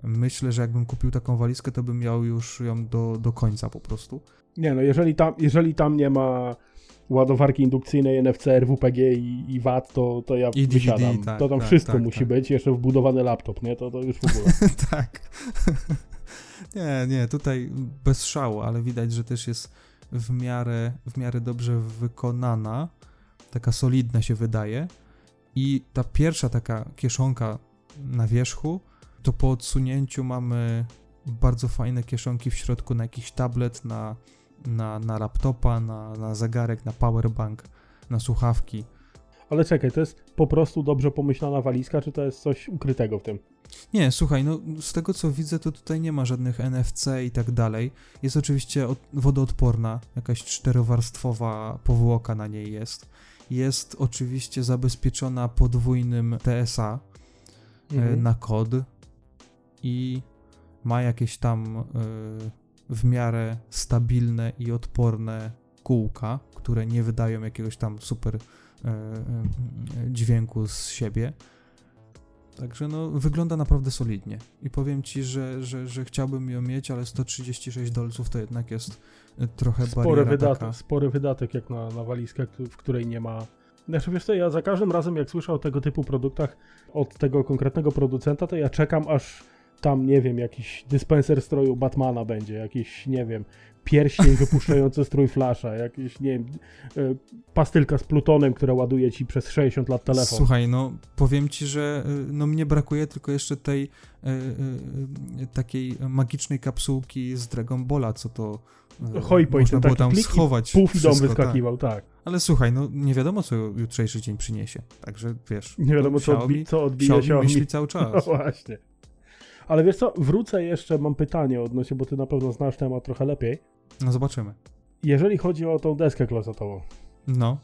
myślę, że jakbym kupił taką walizkę, to bym miał już ją do, do końca po prostu. Nie no, jeżeli tam, jeżeli tam nie ma ładowarki indukcyjnej NFC, RWPG i, i VAT, to, to ja I DVD, wysiadam. tak, to tam tak, wszystko tak, musi tak. być, jeszcze wbudowany laptop, nie? To, to już w ogóle. <laughs> tak. <laughs> nie, nie, tutaj bez szału, ale widać, że też jest w miarę, w miarę dobrze wykonana. Taka solidna się wydaje. I ta pierwsza taka kieszonka na wierzchu, to po odsunięciu mamy bardzo fajne kieszonki w środku na jakiś tablet, na, na, na laptopa, na, na zegarek, na powerbank, na słuchawki. Ale czekaj, to jest po prostu dobrze pomyślana walizka, czy to jest coś ukrytego w tym? Nie, słuchaj, no z tego co widzę, to tutaj nie ma żadnych NFC i tak dalej. Jest oczywiście od, wodoodporna, jakaś czterowarstwowa powłoka na niej jest. Jest oczywiście zabezpieczona podwójnym TSA e, Mhm. na kod i ma jakieś tam e, w miarę stabilne i odporne kółka, które nie wydają jakiegoś tam super e, e, dźwięku z siebie. Także no, wygląda naprawdę solidnie. I powiem ci, że, że, że chciałbym ją mieć, ale 136 dolców to jednak jest trochę Spory wydatek, taka. spory wydatek jak na, na walizkę, w której nie ma... Znaczy wiesz co, ja za każdym razem jak słyszę o tego typu produktach od tego konkretnego producenta, to ja czekam aż tam, nie wiem, jakiś dyspenser stroju Batmana będzie, jakiś, nie wiem, pierścień wypuszczający strój Flasha, jakiś, nie wiem, e, pastylka z Plutonem, która ładuje ci przez 60 lat telefon. Słuchaj, no powiem ci, że y, no mnie brakuje tylko jeszcze tej y, y, takiej magicznej kapsułki z Dragon Balla, co to y, Hoi można było taki tam schować Puf i dom wszystko, wyskakiwał, tak. Tak. Ale słuchaj, no nie wiadomo, co jutrzejszy dzień przyniesie. Także wiesz. Nie wiadomo, co, odbi- co odbije Xiaomi Xiaomi. myśli cały <laughs> No czas. właśnie. Ale wiesz co, wrócę jeszcze, mam pytanie odnośnie, bo ty na pewno znasz temat trochę lepiej. No zobaczymy. Jeżeli chodzi o tą deskę klozetową, No.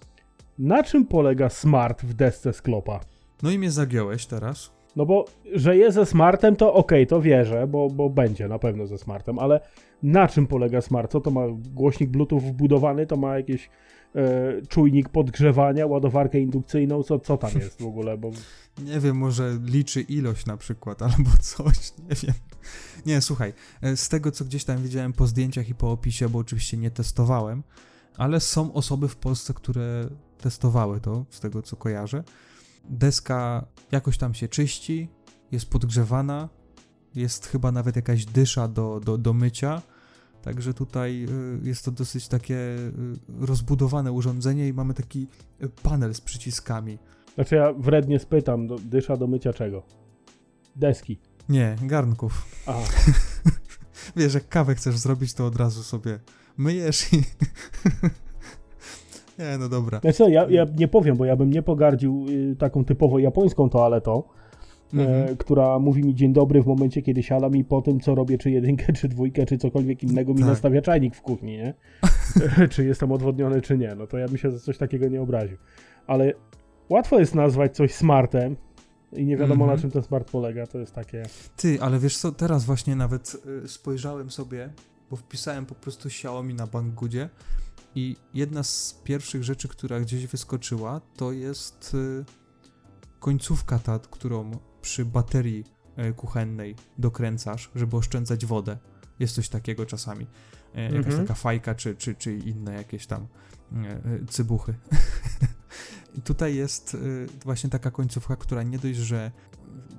Na czym polega smart w desce sklopa? No i mnie zagiąłeś teraz. No bo, że jest ze smartem, to okej, to wierzę, bo, bo będzie na pewno ze smartem, ale na czym polega smart? Co to ma? Głośnik Bluetooth wbudowany, to ma jakiś e, czujnik podgrzewania, ładowarkę indukcyjną, co, co tam jest w ogóle? Bo Nie wiem, może liczy ilość na przykład, albo coś, <laughs> nie wiem. Nie, słuchaj, e, z tego co gdzieś tam widziałem po zdjęciach i po opisie, bo oczywiście nie testowałem, ale są osoby w Polsce, które testowały to, z tego co kojarzę. Deska jakoś tam się czyści, jest podgrzewana, jest chyba nawet jakaś dysza do, do, do mycia. Także tutaj y, jest to dosyć takie y, rozbudowane urządzenie i mamy taki y, panel z przyciskami. Znaczy ja wrednie spytam, do, dysza do mycia czego? Deski. Nie, garnków. Aha. <laughs> Wiesz, jak kawę chcesz zrobić, to od razu sobie myjesz i... <laughs> nie, no dobra. Znaczy ja, ja nie powiem, bo ja bym nie pogardził taką typowo japońską toaletą, Mhm. e, która mówi mi dzień dobry w momencie, kiedy siadam i po tym, co robię, czy jedynkę, czy dwójkę, czy cokolwiek innego mi Tak. nastawia czajnik w kuchni, nie? <laughs> czy jestem odwodniony, czy nie. No to ja bym się za coś takiego nie obraził. Ale łatwo jest nazwać coś smartem i nie wiadomo Mhm. na czym ten smart polega, to jest takie... Ty, ale wiesz co, teraz właśnie nawet y, spojrzałem sobie, bo wpisałem po prostu Xiaomi na Banggoodie i jedna z pierwszych rzeczy, która gdzieś wyskoczyła, to jest y, końcówka ta, którą przy baterii y, kuchennej dokręcasz, żeby oszczędzać wodę. Jest coś takiego czasami. Y, Jakaś Mhm. taka fajka, czy, czy, czy inne jakieś tam y, cybuchy. <laughs> I tutaj jest właśnie taka końcówka, która nie dość, że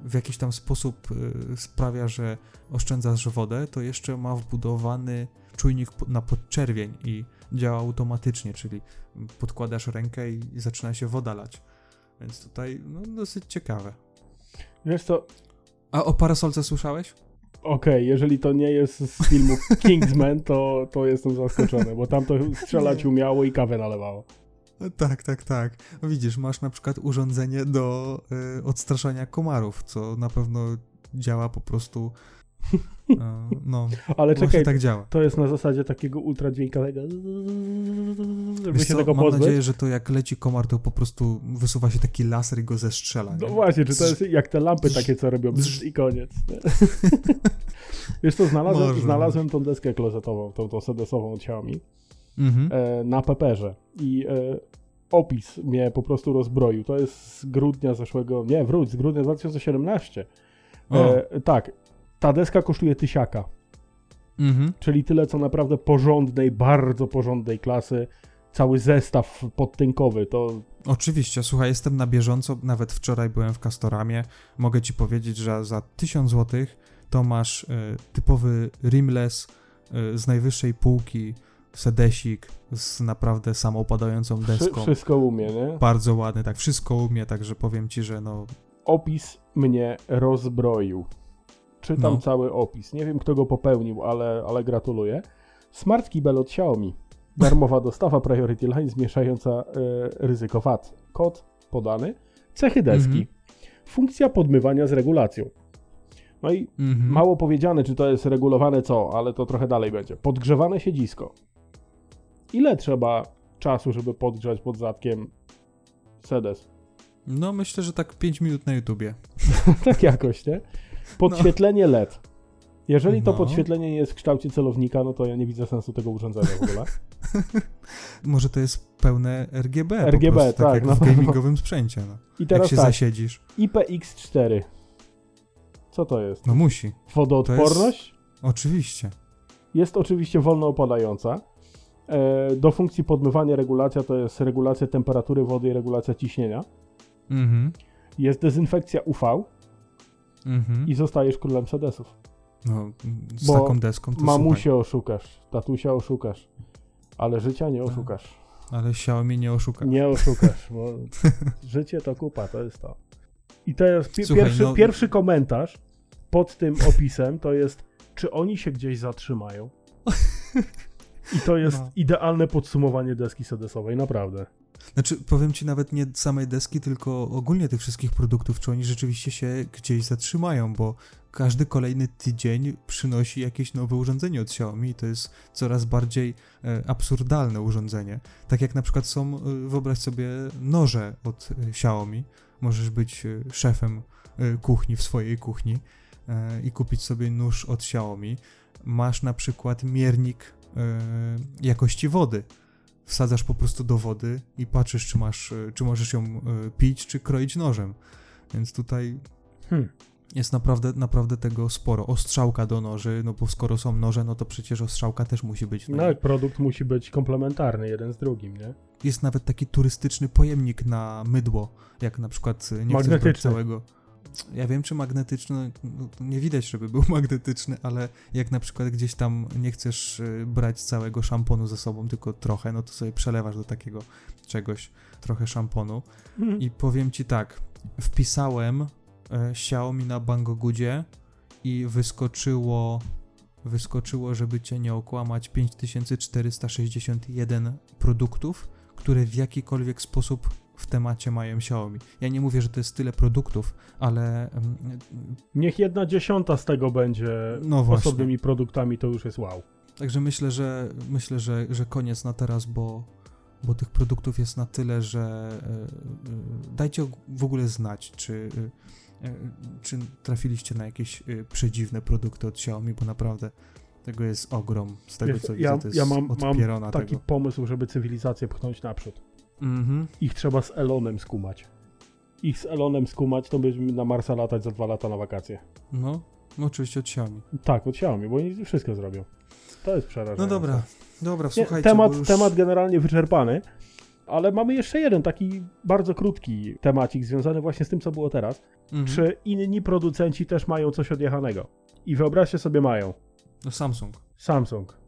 w jakiś tam sposób sprawia, że oszczędzasz wodę, to jeszcze ma wbudowany czujnik na podczerwień i działa automatycznie, czyli podkładasz rękę i, i zaczyna się woda lać. Więc tutaj no, dosyć ciekawe. Wiesz co, A o parasolce słyszałeś? Okej, jeżeli to nie jest z filmu <laughs> Kingsman, to, to jestem zaskoczony, bo tam to strzelać umiało i kawę nalewało. Tak, tak, tak. No Widzisz, masz na przykład urządzenie do y, odstraszania komarów, co na pewno działa po prostu. No, Ale czekaj, tak działa. to jest na zasadzie takiego ultradźwiękowego, żeby Wiesz się co, tego mam pozbyć. nadzieję, że to jak leci komar, to po prostu wysuwa się taki laser i go zestrzela. No nie? właśnie, czy to jest jak te lampy takie, co robią i koniec. nie? <laughs> Wiesz co, znalazłem, Może, znalazłem tą deskę klozetową, tą, tą sedesową od Xiaomi Mhm. e, na Peperze i e, opis mnie po prostu rozbroił. To jest z grudnia zeszłego, nie, wróć, z grudnia 2017. O, E, tak, ta deska kosztuje tysiaka, mhm. czyli tyle co naprawdę porządnej, bardzo porządnej klasy. Cały zestaw podtynkowy, to Oczywiście, słuchaj, jestem na bieżąco, nawet wczoraj byłem w Castoramie. Mogę ci powiedzieć, że za 1000 zł to masz y, typowy rimless y, z najwyższej półki, sedesik z naprawdę samoopadającą deską. wszystko umie, nie? Bardzo ładny, tak, wszystko umie, także powiem ci, że no, opis mnie rozbroił. Czytam No. cały opis. Nie wiem, kto go popełnił, ale, ale gratuluję. Smart Kibel od Xiaomi. Darmowa dostawa Priority Line zmniejszająca e, ryzyko VAT. Kod podany. Cechy deski. Mhm. Funkcja podmywania z regulacją. No i mhm. mało powiedziane, czy to jest regulowane co, ale to trochę dalej będzie. Podgrzewane siedzisko. Ile trzeba czasu, żeby podgrzać pod zadkiem sedes? No myślę, że tak 5 minut na YouTubie. <laughs> tak jakoś, nie? Podświetlenie LED. Jeżeli to No. podświetlenie nie jest w kształcie celownika, no to ja nie widzę sensu tego urządzenia w ogóle. <laughs> Może to jest pełne RGB. RGB, prostu, tak, jak no. w gamingowym sprzęcie. No. I Jak teraz się tak, zasiedzisz. IPX4. Co to jest? No musi. Wodoodporność? Oczywiście. Jest oczywiście wolno opadająca. E, do funkcji podmywania regulacja to jest regulacja temperatury wody i regulacja ciśnienia. Mhm. Jest dezynfekcja UV Mhm. i zostajesz królem sedesów. No, z Bo taką deską to Mamusie oszukasz, tatusia oszukasz, ale życia nie oszukasz. słuchaj. Ale Xiaomi nie oszuka. Nie oszukasz, bo <laughs> życie to kupa, to jest to. I to jest pi- Słuchaj, pierwszy, no- pierwszy komentarz pod tym opisem to jest, czy oni się gdzieś zatrzymają? <laughs> I to jest No. idealne podsumowanie deski sedesowej, naprawdę. Znaczy, powiem ci nawet nie samej deski, tylko ogólnie tych wszystkich produktów, czy oni rzeczywiście się gdzieś zatrzymają, bo każdy kolejny tydzień przynosi jakieś nowe urządzenie od Xiaomi to jest coraz bardziej e, absurdalne urządzenie. Tak jak na przykład są, e, wyobraź sobie, noże od e, Xiaomi. Możesz być e, szefem kuchni w swojej kuchni i kupić sobie nóż od Xiaomi. Masz na przykład miernik jakości wody wsadzasz po prostu do wody i patrzysz, czy masz, e, czy możesz ją e, pić, czy kroić nożem. Więc tutaj Hmm. jest naprawdę, naprawdę tego sporo. Ostrzałka do noży, no bo skoro są noże, no to przecież ostrzałka też musi być. No jak produkt musi być komplementarny jeden z drugim, nie? Jest nawet taki turystyczny pojemnik na mydło, jak na przykład e, nie Magnetyczny. całego. Ja wiem, czy magnetyczny, no, to nie widać, żeby był <laughs> magnetyczny, ale jak na przykład gdzieś tam nie chcesz e, brać całego szamponu ze sobą, tylko trochę, no to sobie przelewasz do takiego czegoś, trochę szamponu. Mhm. I powiem ci tak, wpisałem e, Xiaomi na Banggoodzie i wyskoczyło, wyskoczyło, żeby cię nie okłamać, 5461 produktów, które w jakikolwiek sposób w temacie mają Xiaomi. Ja nie mówię, że to jest tyle produktów, ale Niech jedna dziesiąta z tego będzie no właśnie. osobnymi produktami, to już jest wow. Także myślę, że myślę, że, że koniec na teraz, bo, bo tych produktów jest na tyle, że e, e, dajcie w ogóle znać, czy, e, czy trafiliście na jakieś przedziwne produkty od Xiaomi, bo naprawdę tego jest ogrom. Z tego Wiesz, co ja- widzę, to jest ja mam- mam Taki tego. pomysł, żeby cywilizację pchnąć naprzód. Mhm. Ich trzeba z Elonem skumać. Ich z Elonem skumać, to będziemy na Marsa latać za dwa lata na wakacje. No, no oczywiście od Xiaomi. Tak, od Xiaomi, bo oni wszystko zrobią. To jest przerażające. No dobra, dobra, Nie, słuchajcie, temat, bo już... temat generalnie wyczerpany, ale mamy jeszcze jeden taki bardzo krótki temacik związany właśnie z tym, co było teraz. Mhm. Czy inni producenci też mają coś odjechanego? I wyobraźcie sobie mają. No Samsung. Samsung.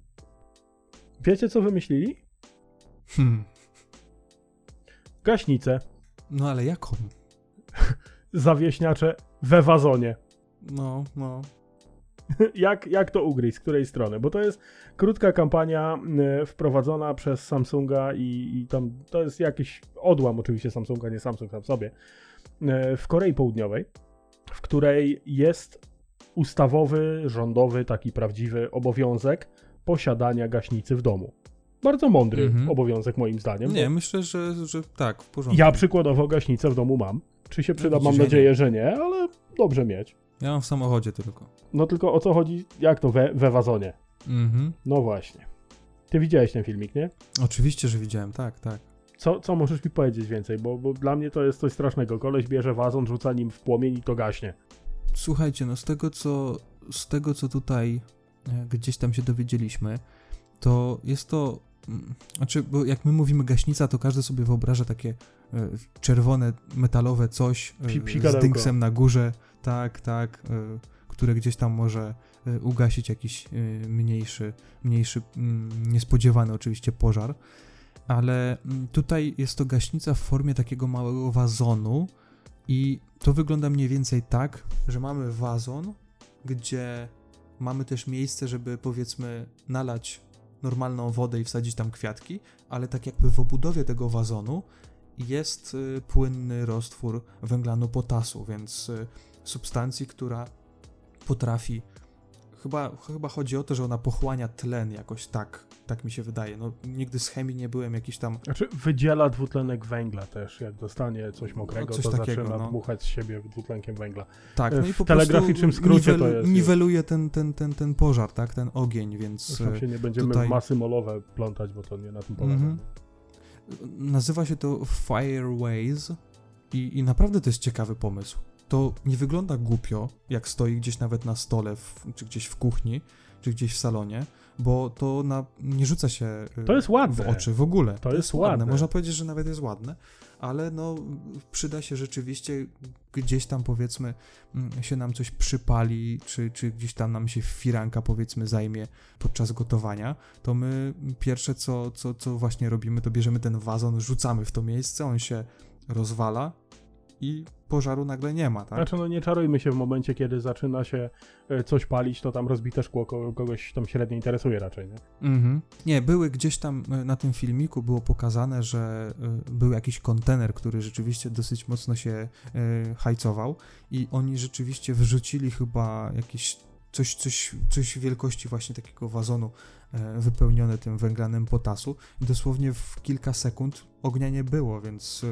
Wiecie, co wymyślili? Hmm. Gaśnicę, No ale jaką? <laughs> zawieśniacze we wazonie. No, no. <laughs> jak, jak to ugryźć, z której strony? Bo to jest krótka kampania y, wprowadzona przez Samsunga i, i tam to jest jakiś odłam oczywiście Samsunga, nie Samsung sam sobie, y, w Korei Południowej, w której jest ustawowy, rządowy, taki prawdziwy obowiązek posiadania gaśnicy w domu. Bardzo mądry Mhm. obowiązek moim zdaniem. Nie, bo myślę, że, że tak, w porządku. Ja przykładowo gaśnicę w domu mam. Czy się przyda? widzisz, Mam nadzieję, że nie, ale dobrze mieć. Ja mam w samochodzie tylko. No tylko o co chodzi? Jak to we, we wazonie? Mhm. No właśnie. Ty widziałeś ten filmik, nie? Oczywiście, że widziałem, tak, tak. Co, co możesz mi powiedzieć więcej? Bo, bo dla mnie to jest coś strasznego. Koleś bierze wazon, rzuca nim w płomień i to gaśnie. Słuchajcie, no z tego co, z tego, co tutaj e, gdzieś tam się dowiedzieliśmy, to jest to, znaczy, bo jak my mówimy gaśnica, to każdy sobie wyobraża takie e, czerwone, metalowe coś e, z dynksem na górze, tak, tak, e, które gdzieś tam może ugasić jakiś mniejszy, mniejszy, mm, niespodziewany oczywiście pożar, ale mm, tutaj jest to gaśnica w formie takiego małego wazonu i to wygląda mniej więcej tak, że mamy wazon, gdzie mamy też miejsce, żeby powiedzmy nalać normalną wodę i wsadzić tam kwiatki, ale tak jakby w obudowie tego wazonu jest y, płynny roztwór węglanu potasu, więc y, substancji, która potrafi. Chyba, chyba chodzi o to, że ona pochłania tlen jakoś tak, tak mi się wydaje. No, nigdy z chemii nie byłem jakiś tam Znaczy, wydziela dwutlenek węgla też. Jak dostanie coś mokrego, No, coś to takiego, zaczyna no. dmuchać z siebie dwutlenkiem węgla. Tak, E, no i w po telegraficznym prostu skrócie to jest- niweluje ten, ten, ten, ten pożar, tak, ten ogień, więc Zresztą się nie będziemy tutaj- w masy molowe plątać, bo to nie na tym polega. Mhm. nazywa się to Fireways i, i naprawdę to jest ciekawy pomysł. To nie wygląda głupio, jak stoi gdzieś nawet na stole, w, czy gdzieś w kuchni, czy gdzieś w salonie, bo to na, nie rzuca się y, To jest ładne. w oczy w ogóle. To jest ładne. Można powiedzieć, że nawet jest ładne, ale no przyda się rzeczywiście gdzieś tam powiedzmy mm, się nam coś przypali, czy, czy gdzieś tam nam się firanka powiedzmy zajmie podczas gotowania, to my pierwsze co, co, co właśnie robimy, to bierzemy ten wazon, rzucamy w to miejsce, on się rozwala i pożaru nagle nie ma, tak? Znaczy, no nie czarujmy się w momencie, kiedy zaczyna się e, coś palić, to tam rozbite szkło kogoś tam średnio interesuje raczej, nie? Mhm. Nie, były gdzieś tam e, na tym filmiku było pokazane, że e, był jakiś kontener, który rzeczywiście dosyć mocno się hajcował i oni rzeczywiście wrzucili chyba jakieś coś, coś, coś wielkości właśnie takiego wazonu wypełnione tym węglanem potasu i dosłownie w kilka sekund ognia nie było, więc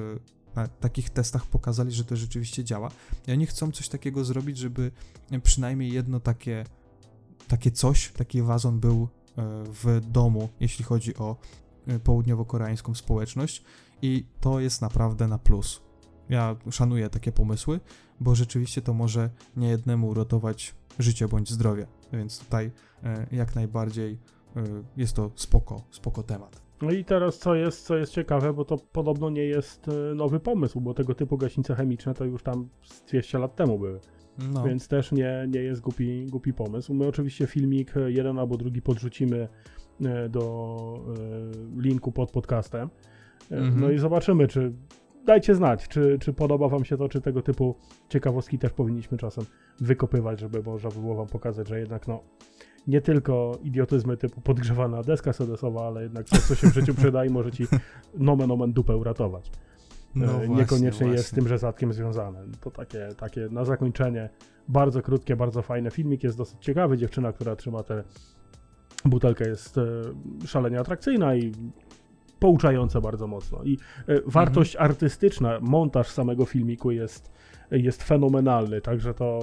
na takich testach pokazali, że to rzeczywiście działa. I oni chcą coś takiego zrobić, żeby przynajmniej jedno takie, takie coś, taki wazon był e, w domu, jeśli chodzi o e, południowo-koreańską społeczność i to jest naprawdę na plus. Ja szanuję takie pomysły, bo rzeczywiście to może niejednemu uratować życie bądź zdrowie, więc tutaj e, jak najbardziej jest to spoko, spoko temat. No i teraz co jest, co jest ciekawe, bo to podobno nie jest e, nowy pomysł, bo tego typu gaśnice chemiczne to już tam 200 lat temu były. No. Więc też nie, nie jest głupi, głupi pomysł. My oczywiście filmik e, jeden albo drugi podrzucimy e, do linku pod podcastem. Mhm. No i zobaczymy, czy dajcie znać, czy, czy podoba wam się to, czy tego typu ciekawostki też powinniśmy czasem wykopywać, żeby można było wam pokazać, że jednak no nie tylko idiotyzmy typu podgrzewana deska sedesowa, ale jednak coś, co się w życiu przyda i może ci nomen omen dupę uratować. No e, właśnie, Niekoniecznie właśnie. jest z tym rzezatkiem związane. To takie, takie na zakończenie bardzo krótkie, bardzo fajne. Filmik jest dosyć ciekawy. Dziewczyna, która trzyma tę butelkę jest e, szalenie atrakcyjna i pouczająca bardzo mocno. I e, wartość mhm. artystyczna, montaż samego filmiku jest, jest fenomenalny, także to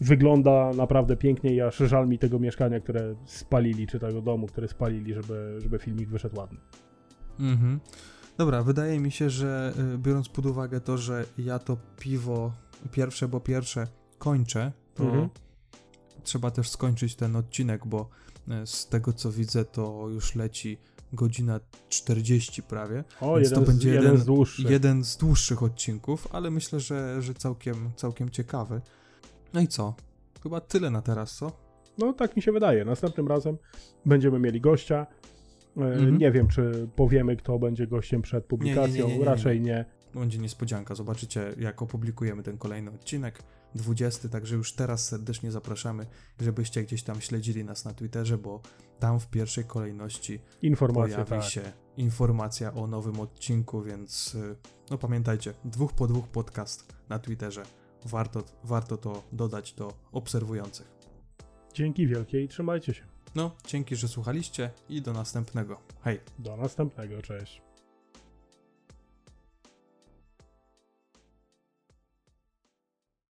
wygląda naprawdę pięknie i aż żal mi tego mieszkania, które spalili, czy tego domu, które spalili, żeby, żeby filmik wyszedł ładny. Mhm. Dobra, wydaje mi się, że y, biorąc pod uwagę to, że ja to piwo pierwsze, bo pierwsze kończę, to mhm. trzeba też skończyć ten odcinek, bo y, z tego co widzę, to już leci godzina 40 prawie. O, jeden to będzie z, jeden, jeden, z dłuższych. jeden z dłuższych odcinków, ale myślę, że, że całkiem, całkiem ciekawy. No i co? Chyba tyle na teraz, co? No tak mi się wydaje. Następnym razem będziemy mieli gościa. Mhm. Nie wiem, czy powiemy, kto będzie gościem przed publikacją. Nie, nie, nie, Raczej nie. Będzie niespodzianka. Zobaczycie, jak opublikujemy ten kolejny odcinek. 20, także już teraz serdecznie zapraszamy, żebyście gdzieś tam śledzili nas na Twitterze, bo tam w pierwszej kolejności Informacja, pojawi tak. się informacja o nowym odcinku, więc y, no pamiętajcie, dwóch po dwóch podcast na Twitterze warto, warto to dodać do obserwujących. Dzięki wielkie i trzymajcie się. No, dzięki, że słuchaliście i do następnego. Hej. Do następnego, cześć.